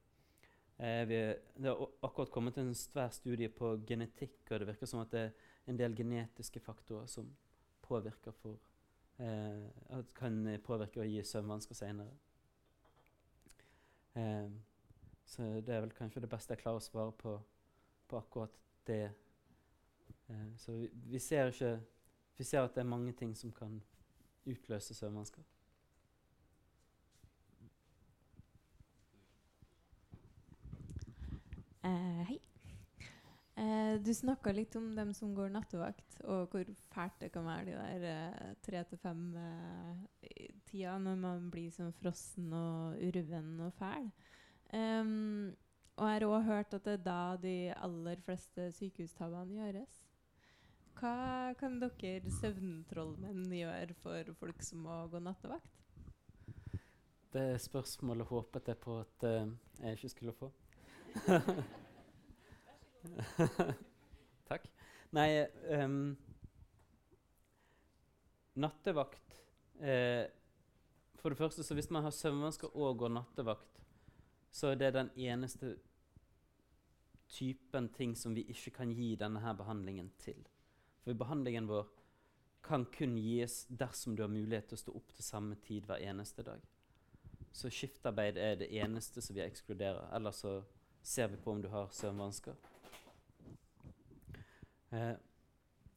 Eh, vi, det har akkurat kommet en svær studie på genetikk, og det virker som at det er en del genetiske faktorer som påvirker for eh, kan påvirke og gi søvnvansker senere. Eh, så det er vel kanskje det beste jeg klarer å svare på, på akkurat det. Eh, så vi, vi ser ikke Vi ser at det er mange ting som kan utløse søvnvansker. Eh, hei. Eh, du snakka litt om dem som går nattevakt, og hvor fælt det kan være de der eh, tre til fem-tida når man blir sånn frossen og urven og fæl. Um, og jeg har òg hørt at det er da de aller fleste sykehustabbene gjøres. Hva kan dere søvntrollmenn gjøre for folk som må gå nattevakt? Det spørsmålet håpet jeg på at uh, jeg ikke skulle få. Takk. Nei um, Nattevakt eh, For det første, så hvis man har søvnvansker og går nattevakt, så er det den eneste typen ting som vi ikke kan gi denne her behandlingen til. For behandlingen vår kan kun gis dersom du har mulighet til å stå opp til samme tid hver eneste dag. Så skiftarbeid er det eneste som vi ekskluderer. Ellers så ser vi på om du har søvnvansker. Eh,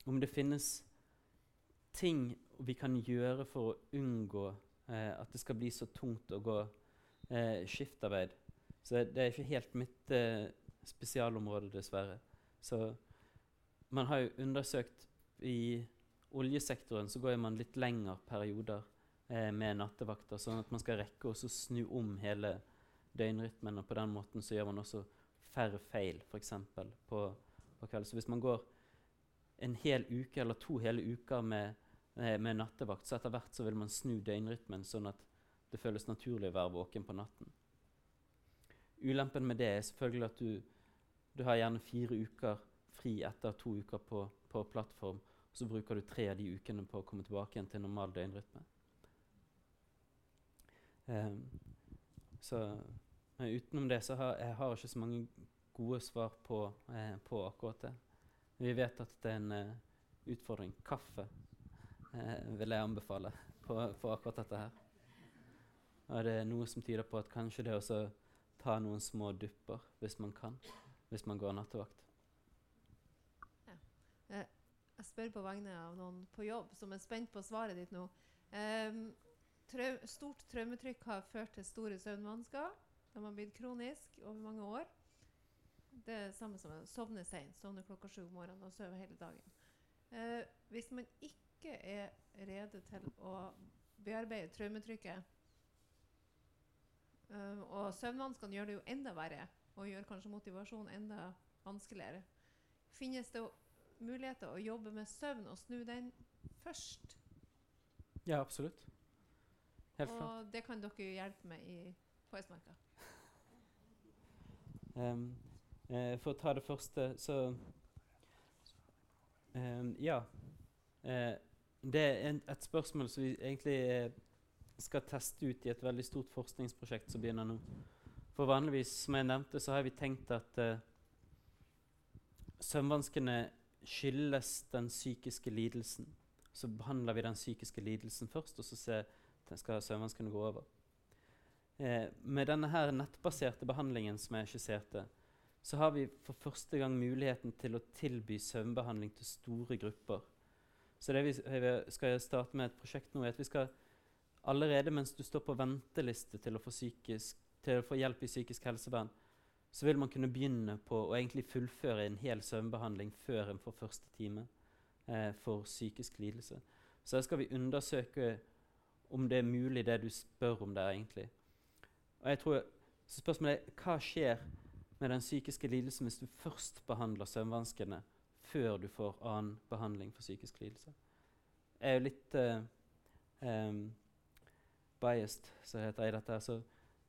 om det finnes ting vi kan gjøre for å unngå eh, at det skal bli så tungt å gå eh, skiftarbeid. Så det er ikke helt mitt eh, spesialområde, dessverre. Så man har jo undersøkt i oljesektoren så går man litt lengre perioder eh, med nattevakter, sånn at man skal rekke å snu om hele døgnrytmen. Og på den måten så gjør man også færre feil, f.eks. På, på kvelden. Så hvis man går en hel uke eller to hele uker med, med nattevakt, så etter hvert så vil man snu døgnrytmen sånn at det føles naturlig å være våken på natten. Ulempen med det er selvfølgelig at du, du har gjerne fire uker fri etter to uker på, på plattform. Og så bruker du tre av de ukene på å komme tilbake igjen til normal døgnrytme. Um, så men utenom det så har jeg har ikke så mange gode svar på, eh, på akkurat det. Vi vet at det er en eh, utfordring. Kaffe eh, vil jeg anbefale på, på akkurat dette her. Og det er noe som tyder på at kanskje det å ta noen små dupper hvis man kan, hvis man går nattevakt. Eh, Jeg spør på vegne av noen på jobb som er spent på svaret ditt nå. Eh, trau stort traumetrykk har ført til store søvnvansker. De har blitt kronisk over mange år. Det er det samme som å sovne seint, sovne klokka sju om morgenen og sove hele dagen. Eh, hvis man ikke er rede til å bearbeide traumetrykket eh, Og søvnvanskene gjør det jo enda verre, og gjør kanskje motivasjonen enda vanskeligere. Finnes det muligheter å jobbe med søvn og snu den først? Ja, absolutt. Helt klart. og det kan dere hjelpe med i på Østmarka. Eh, for å ta det første, så ehm, Ja. Eh, det er en, et spørsmål som vi egentlig eh, skal teste ut i et veldig stort forskningsprosjekt som begynner nå. For vanligvis, som jeg nevnte, så har vi tenkt at eh, søvnvanskene skyldes den psykiske lidelsen. Så behandler vi den psykiske lidelsen først, og så ser, skal søvnvanskene gå over. Eh, med denne her nettbaserte behandlingen som jeg skisserte, så har vi for første gang muligheten til å tilby søvnbehandling til store grupper. Så det vi skal starte med et prosjekt nå, er at vi skal allerede mens du står på venteliste til å få, psykisk, til å få hjelp i psykisk helsevern, så vil man kunne begynne på å egentlig fullføre en hel søvnbehandling før en får første time eh, for psykisk lidelse. Så da skal vi undersøke om det er mulig, det du spør om der, egentlig. Og jeg tror, så Spørsmålet er hva skjer med den psykiske lidelsen hvis du først behandler søvnvanskene før du får annen behandling for psykisk lidelse? Jeg er jo litt uh, um, biased, som det heter i dette. Så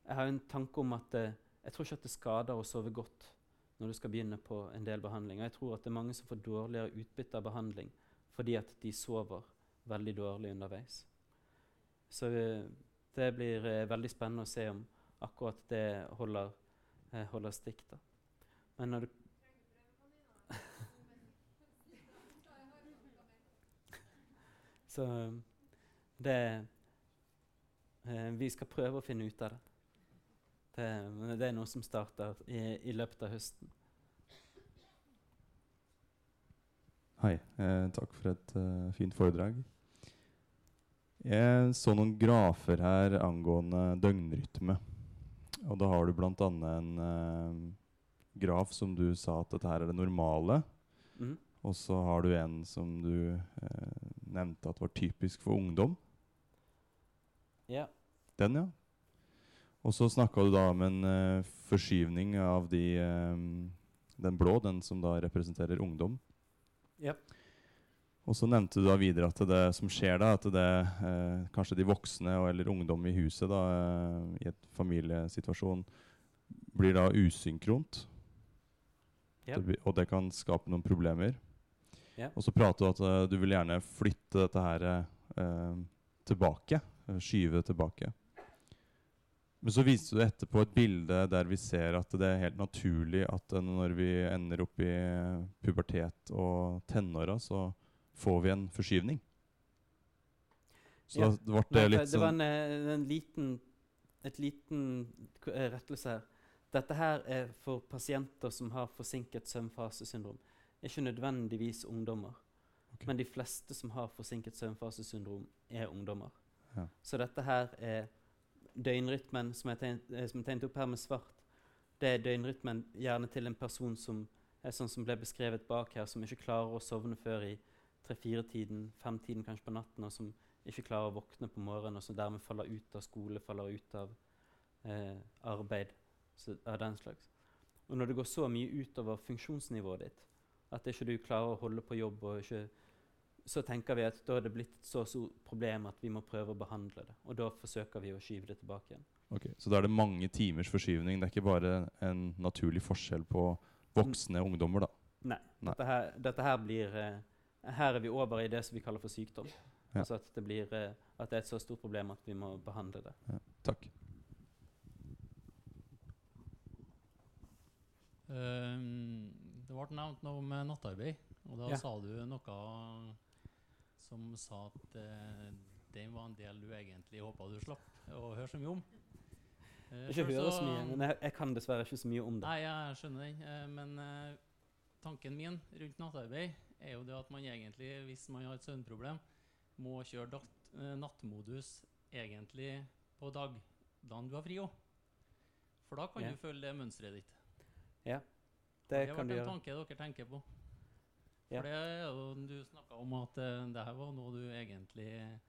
jeg har jo en tanke om at uh, jeg tror ikke at det skader å sove godt når du skal begynne på en del behandling. Og jeg tror at det er mange som får dårligere utbytte av behandling fordi at de sover veldig dårlig underveis. Så eh, det blir veldig spennende å se om akkurat det holder eh, holder stikk. da. Men når du Så det eh, Vi skal prøve å finne ut av det. Det, det er noe som starter i, i løpet av høsten. Hei. Eh, takk for et uh, fint foredrag. Jeg så noen grafer her angående døgnrytme. Og da har du bl.a. en uh, graf som du sa at dette her er det normale. Mm. Og så har du en som du uh, nevnte at var typisk for ungdom. Ja. Den, ja. Og så snakka du da om en uh, forskyvning av de, um, den blå, den som da representerer ungdom. Ja. Og så nevnte du da videre at det som skjer da, at det eh, kanskje de voksne og, eller ungdom i huset da, eh, i et familiesituasjon blir da usynkront. Yep. Det, og det kan skape noen problemer. Yep. Og så prater du at eh, du vil gjerne flytte dette her eh, tilbake. eh, Skyve det tilbake. Men så viste du etterpå et bilde der vi ser at det er helt naturlig at når vi ender opp i pubertet og tenåra, så får vi en forskyvning. Så Ja. det ble Nei, det sånn det var sånn en, eh, en liten, et liten eh, rettelse her. Dette her er for pasienter som har forsinket søvnfasesyndrom. Ikke nødvendigvis ungdommer. Okay. Men de fleste som har forsinket søvnfasesyndrom, er ungdommer. Ja. Så dette her er døgnrytmen som er tegnet, eh, som er tegnet opp her med svart. Det er døgnrytmen gjerne til en person som er sånn som ble beskrevet bak her, som ikke klarer å sovne før i tre-fire-tiden, fem-tiden kanskje på natten, og som ikke klarer å våkne på morgenen, og som dermed faller ut av skole, faller ut av eh, arbeid så, av den slags. Og når det går så mye utover funksjonsnivået ditt at ikke du klarer å holde på jobb, ikke, så tenker vi at da er det blitt et så stort problem at vi må prøve å behandle det. Og da forsøker vi å skyve det tilbake igjen. Ok, Så da er det mange timers forskyvning. Det er ikke bare en naturlig forskjell på voksne ungdommer, da. Nei. Nei. Dette, her, dette her blir eh, Her er vi over i det som vi kaller for sykdom. Ja. Altså at det, blir, eh, at det er et så stort problem at vi må behandle det. Ja, takk. Um, det ble nevnt noe med nattarbeid, og da Ja. sa du noe som sa at uh, den var en del du egentlig håpa du slapp å høre så mye om. Uh, Ikke høre så mye, men jeg, jeg kan dessverre ikke så mye om det. Nei, jeg skjønner den. Uh, men tanken min rundt nattarbeid er jo det at man egentlig, hvis man har et søvnproblem, må kjøre eh, nattmodus egentlig på dagene du har fri òg. For da kan Ja. du følge det mønsteret ditt. Ja, Det det har vært en tanke dere tenker på. Ja. For det er jo, Du snakka om at eh, det her var noe du egentlig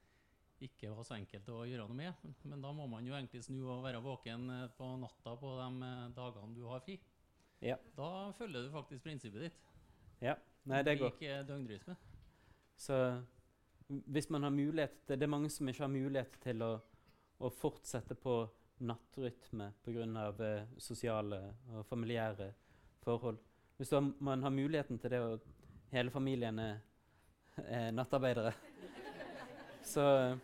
ikke var så enkelt å gjøre noe med. Men da må man jo egentlig snu og være våken eh, på natta på de dagene du har fri. Ja. Da følger du faktisk prinsippet ditt. Ja. Nei, det går. Døgnrytme. Så hvis man har mulighet til Det er mange som ikke har mulighet til å, å fortsette på nattrytme pga. Eh, sosiale og familiære forhold. Hvis man har muligheten til det, og hele familien er, er nattarbeidere, så,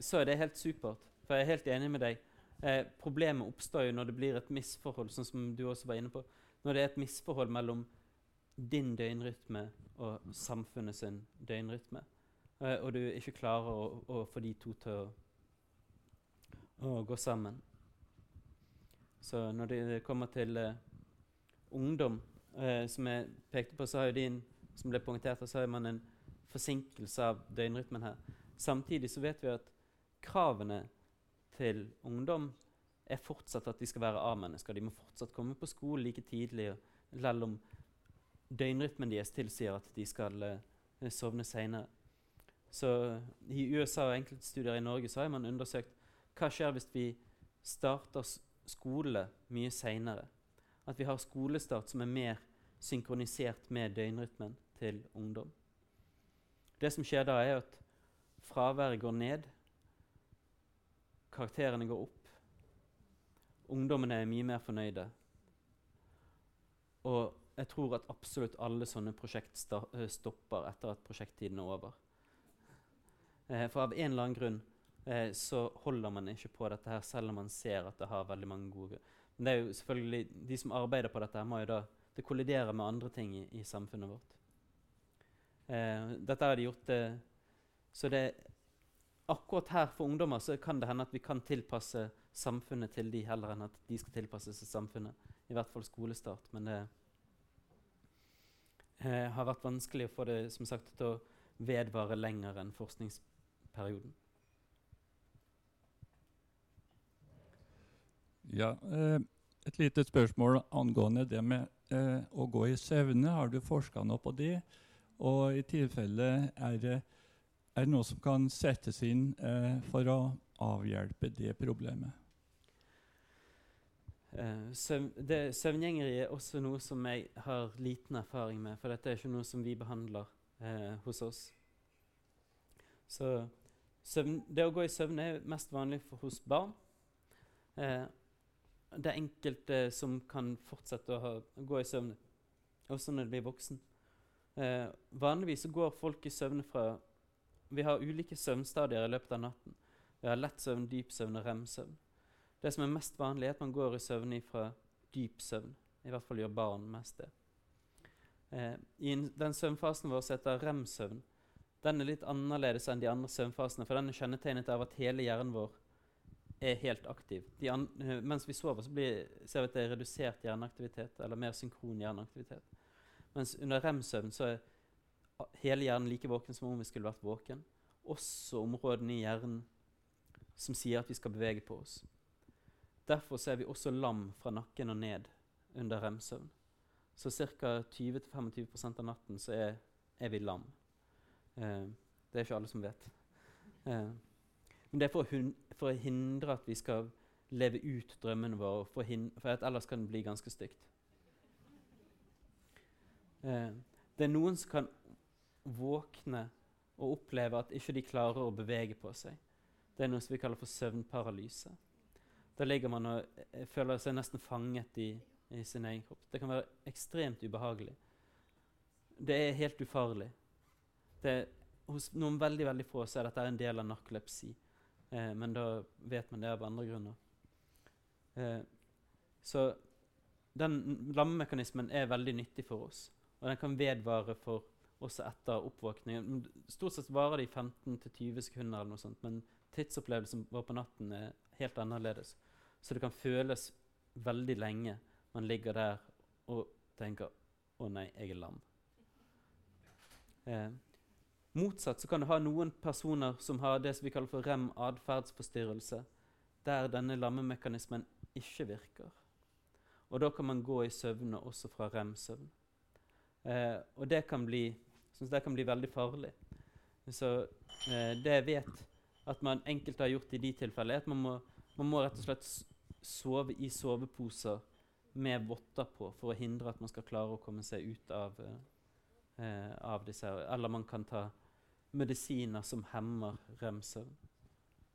så er det helt supert. For jeg er helt enig med deg. Eh, problemet oppstår jo når det blir et misforhold, sånn som du også var inne på. Når det er et misforhold mellom din døgnrytme og samfunnet sin døgnrytme. uh, og du ikke klarer å, å få de to til å, å gå sammen. Så når det kommer til uh, ungdom, eh, som jeg pekte på, så har jo din, som ble poengtert, så har man en forsinkelse av døgnrytmen her. Samtidig så vet vi at kravene til ungdom er fortsatt at de skal være A-mennesker. De må fortsatt komme på skole like tidlig, selv om døgnrytmen deres tilsier at de skal eh, sovne seinere. Så i USA og enkelte studier i Norge så har man undersøkt hva skjer hvis vi starter skole mye seinere. At vi har skolestart som er mer synkronisert med døgnrytmen til ungdom. Det som skjer da, er at fraværet går ned, karakterene går opp, ungdommene er mye mer fornøyde. Og jeg tror at absolutt alle sånne prosjekt eh, stopper etter at prosjekttiden er over. Eh, for av en eller annen grunn eh, så holder man ikke på dette her, selv om man ser at det har veldig mange gode Men det er jo selvfølgelig de som arbeider på dette, her må jo da Det kolliderer med andre ting i, i samfunnet vårt. Eh, dette har de gjort eh, Så det akkurat her for ungdommer så kan det hende at vi kan tilpasse samfunnet til de heller enn at de skal tilpasse seg samfunnet. I hvert fall skolestart. Men det eh, har vært vanskelig å få det som sagt, til å vedvare lenger enn forskningsperioden. Ja, eh, et lite spørsmål angående det med eh, å gå i søvne. Har du forska noe på det? Og i tilfelle er det, er det noe som kan settes inn eh, for å avhjelpe det problemet? Uh, søvn, det, søvngjengeri er også noe som jeg har liten erfaring med, for dette er ikke noe som vi behandler uh, hos oss. Så søvn, det å gå i søvn er mest vanlig for, hos barn. Uh, det er enkelte som kan fortsette å ha, gå i søvn også når de blir voksen. vanligvis går folk i søvn fra Vi har ulike søvnstadier i løpet av natten. Vi har lett søvn, dyp søvn og rem-søvn. Det som er mest vanlig, er at man går i søvn fra dyp søvn. I hvert fall gjør barn mest det. Eh, I den søvnfasen vår som heter rem-søvn, den er litt annerledes enn de andre søvnfasene. For den er kjennetegnet av at hele hjernen vår er helt aktiv. Eh, mens vi sover, så blir, ser vi at det er redusert hjerneaktivitet, eller mer synkron hjerneaktivitet. Mens under rem-søvn så er hele hjernen like våken som om vi skulle vært våken. Også områdene i hjernen som sier at vi skal bevege på oss. Derfor ser vi også lam fra nakken og ned under rem-søvn. Så ca. 20-25% av natten så er, er vi lam. Eh, det er ikke alle som vet. Eh, men det er for, for, å hindre at vi skal leve ut drømmene våre, for, for ellers kan det bli ganske stygt. Eh, det er noen som kan våkne og oppleve at ikke de klarer å bevege på seg. Det er noe som vi kaller for søvnparalyse. Da ligger man og eh, føler seg nesten fanget i, i, sin egen kropp. Det kan være ekstremt ubehagelig. Det er helt ufarlig. Det, hos noen veldig veldig få så er dette en del av narkolepsi. Eh, men da vet man det av andre grunner. Eh, så den lammemekanismen er veldig nyttig for oss. Og den kan vedvare for også etter oppvåkningen. Stort sett varer det i 15-20 sekunder, eller noe sånt, men tidsopplevelsen vår på natten er helt annerledes. Så det kan føles veldig lenge man ligger der og tenker 'Å nei, jeg er lam'. Eh, motsatt så kan du ha noen personer som har det som vi kaller for rem atferdsforstyrrelse, der denne lammemekanismen ikke virker. Og da kan man gå i søvne også fra rem-søvn. Eh, og det kan, bli, det kan bli veldig farlig. Så eh, det jeg vet at man enkelte har gjort i de tilfellene, er at man må, man må rett og slett sove i soveposer med votter på for å hindre at man skal klare å komme seg ut av, eh, av disse. Eller man kan ta medisiner som hemmer rem-søvn,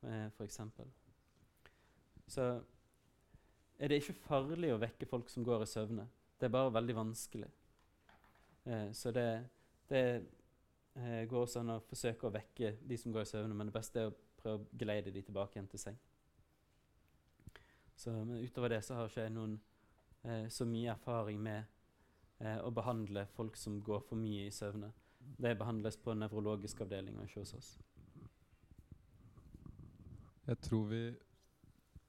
eh, f.eks. Så er det ikke farlig å vekke folk som går i søvne. Det er bare veldig vanskelig. Eh, så det, det eh, går også an å forsøke å vekke de som går i søvne, men det beste er å prøve å geleide de tilbake igjen til seng. Så, men utover det så har ikke jeg noen eh, så mye erfaring med eh, å behandle folk som går for mye i søvne. Det behandles på nevrologisk avdeling og ikke hos oss. Jeg tror vi,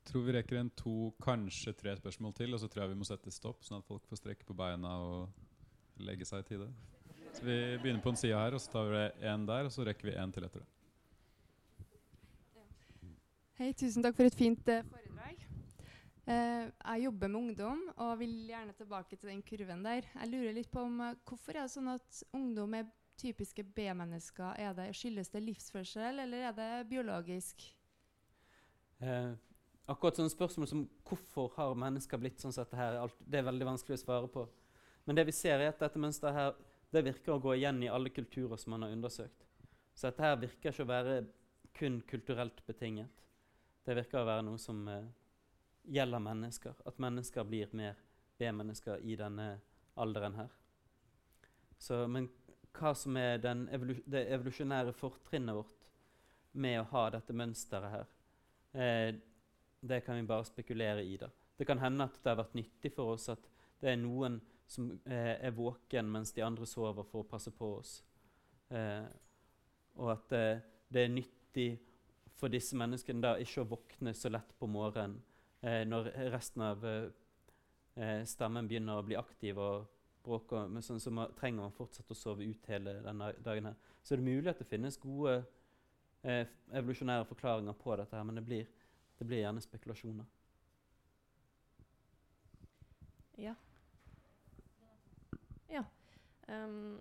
tror vi rekker en to, kanskje tre spørsmål til, og så tror jeg vi må sette stopp, sånn at folk får strekke på beina og legge seg i tide. Så Vi begynner på en side her, og så tar vi en der, og så rekker vi en til etter det. Hei, tusen takk for et fint uh, foredrag. Uh, jeg jobber med ungdom og vil gjerne tilbake til den kurven der. Jeg lurer litt på om uh, Hvorfor er det sånn at ungdom er typiske B-mennesker? Er det, Skyldes det livsførsel, eller er det biologisk? Uh, akkurat sånne spørsmål som hvorfor har mennesker blitt sånn som dette her, det er veldig vanskelig å svare på. Men det vi ser er at dette mønsteret her, det virker å gå igjen i alle kulturer som man har undersøkt. Så dette her virker ikke å være kun kulturelt betinget. Det virker å være noe som gjelder mennesker. At mennesker blir mer B-mennesker i denne alderen her. Så, men hva som er evolu det evolusjonære fortrinnet vårt med å ha dette mønsteret her, eh, det kan vi bare spekulere i. da. det kan hende at det har vært nyttig for oss at det er noen som eh, er våken mens de andre sover, for å passe på oss. Eh, og at eh, det er nyttig for disse menneskene da ikke å våkne så lett på morgenen når resten av eh, eh, stammen begynner å bli aktiv og bråke. Men sånn, så man, trenger man fortsatt å sove ut hele denne dagen. her. Så det mulig at det finnes gode eh, evolusjonære forklaringer på dette, her, men det blir, det blir gjerne spekulasjoner. Ja. ja. Um,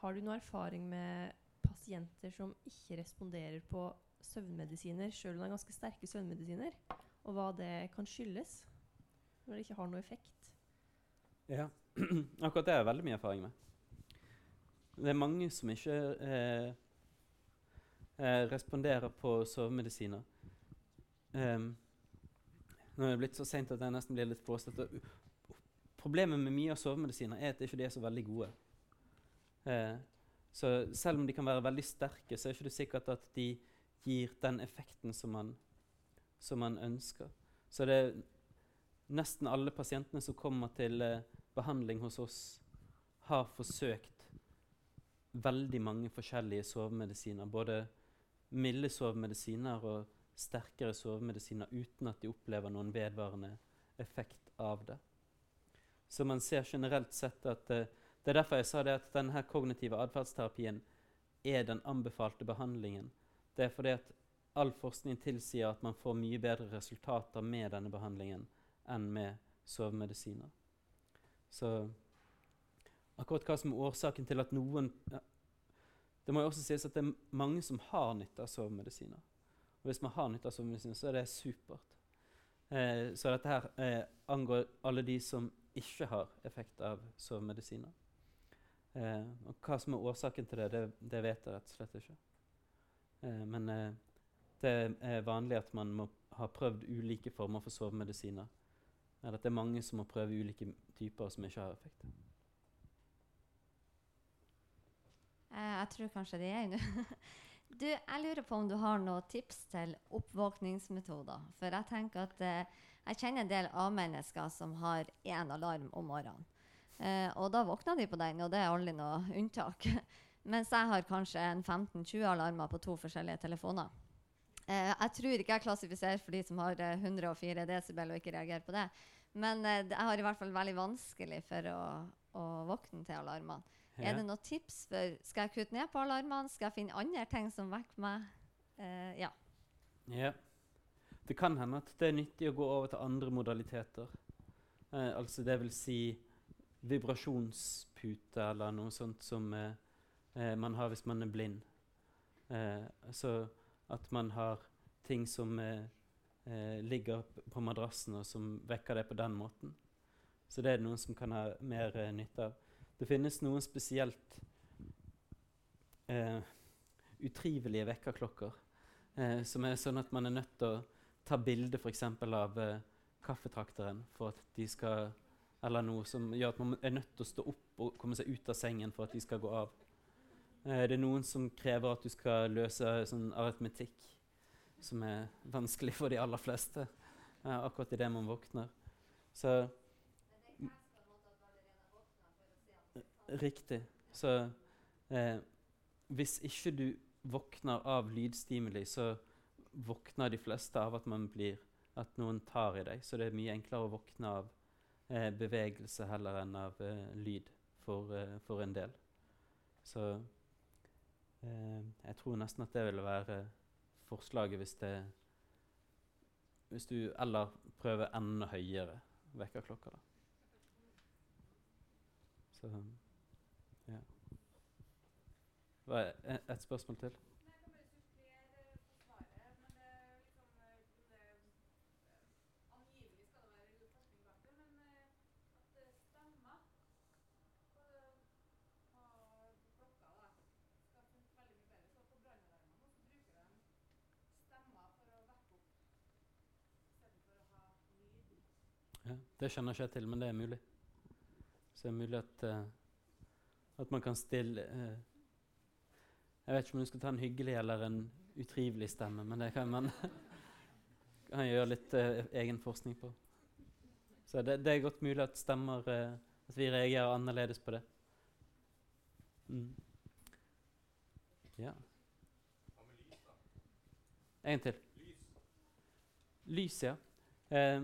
har du noe erfaring med pasienter som ikke responderer på søvnmedisiner, sjøl om det er ganske sterke søvnmedisiner, og hva det kan skyldes? Når det ikke har noe effekt? Ja, akkurat det har jeg veldig mye erfaring med. Det er mange som ikke eh, eh, responderer på sovemedisiner. Um, nå er det blitt så seint at jeg nesten blir litt påstått. Problemet med mye av sovemedisiner er at ikke de er så veldig gode. Eh, så selv om de kan være veldig sterke, så er det ikke sikkert at de gir den effekten som man, som man ønsker. Så det er nesten alle pasientene som kommer til eh, behandling hos oss, har forsøkt veldig mange forskjellige sovemedisiner. Både milde sovemedisiner og sterkere sovemedisiner uten at de opplever noen vedvarende effekt av det. Så man ser generelt sett at uh, Det er derfor jeg sa det at denne kognitive atferdsterapien er den anbefalte behandlingen. Det er fordi at all forskning tilsier at man får mye bedre resultater med denne behandlingen enn med sovemedisiner. Så akkurat hva som er årsaken til at noen Det må jo også sies at det er mange som har nytte av sovemedisiner. Og hvis man har nytte av sovemedisiner, så er det supert. Eh, så dette her eh, angår alle de som ikke har effekt av sovemedisiner. Eh, og hva som er årsaken til det, det, det vet jeg rett og slett ikke. Eh, men eh, det er vanlig at man må ha prøvd ulike former for sovemedisiner. Eller at det er mange som må prøve ulike typer som ikke har effekt. Eh, jeg tror kanskje det er nå. Du, jeg lurer på om du har noen tips til oppvåkningsmetoder. For jeg tenker at eh, jeg kjenner en del A-mennesker som har én alarm om morgenen. Eh, og da våkner de på den, og det er aldri noe unntak. Mens jeg har kanskje en 15-20 alarmer på to forskjellige telefoner. Eh, jeg tror ikke jeg klassifiserer for de som har 104 desibel og ikke reagerer på det. Men eh, jeg har i hvert fall veldig vanskelig for å, å våkne til alarmene. Ja. Er det noen tips for Skal jeg kutte ned på alarmene? Skal jeg finne andre ting som vekker meg? Eh, ja. Ja. Det kan hende at det er nyttig å gå over til andre modaliteter. Eh, altså det vil si vibrasjonspute eller noe sånt som eh, eh man har hvis man er blind. Eh, så at man har ting som eh, eh, ligger på madrassen, og som vekker det på den måten. Så det er noen som kan ha mer nytte av. Det finnes noen spesielt eh, utrivelige vekkerklokker. Eh, som er sånn at man er nødt til å ta bilde f.eks. av eh, kaffetrakteren for at de skal Eller noe som gjør at man er nødt til å stå opp og komme seg ut av sengen for at de skal gå av. Eh, det er noen som krever at du skal løse sånn aritmetikk, som er vanskelig for de aller fleste akkurat idet man våkner. Så Riktig. Så eh, hvis ikke du våkner av lydstimuli, så våkner de fleste av at man blir at noen tar i deg. Så det er mye enklere å våkne av eh, bevegelse heller enn av eh, lyd for, eh, for, en del. Så jeg tror nesten at det ville være forslaget hvis det Hvis du eller prøver enda høyere vekkerklokker, da. Så ja. Et spørsmål til? Ja, det kjenner ikke jeg til, men det er mulig. Så det er mulig at uh, at man kan stille uh, Jeg vet ikke om du skal ta en hyggelig eller en utrivelig stemme, men det kan man kan gjøre litt uh, egen forskning på. Så det, det er godt mulig at stemmer At vi reagerer annerledes på det. Mm. Ja. En til. Lys, ja. Eh,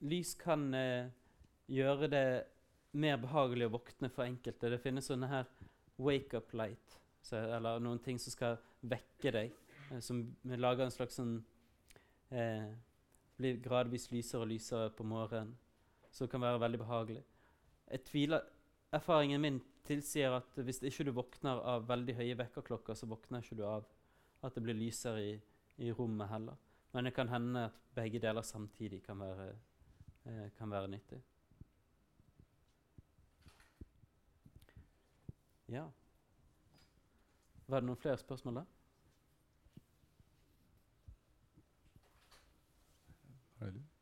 lys kan eh, gjøre det mer behagelig å våkne for enkelte. Det finnes sånne her wake up light, så, eller noen ting som skal vekke deg. Eh, som lager en slags sånn eh, Blir gradvis lysere og lysere på morgenen. Som kan være veldig behagelig. Jeg tviler Erfaringen min tilsier at hvis ikke du våkner av veldig høye vekkerklokker, så våkner ikke du av at det blir lysere i, i rommet heller. Men det kan hende at begge deler samtidig kan være, eh, kan være nyttig. Ja. Var det noen flere spørsmål da?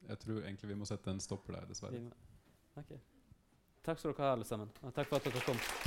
Jeg tror egentlig vi må sette en stopper der, dessverre. Okay. Takk skal dere ha, alle sammen. Og takk for at dere kom.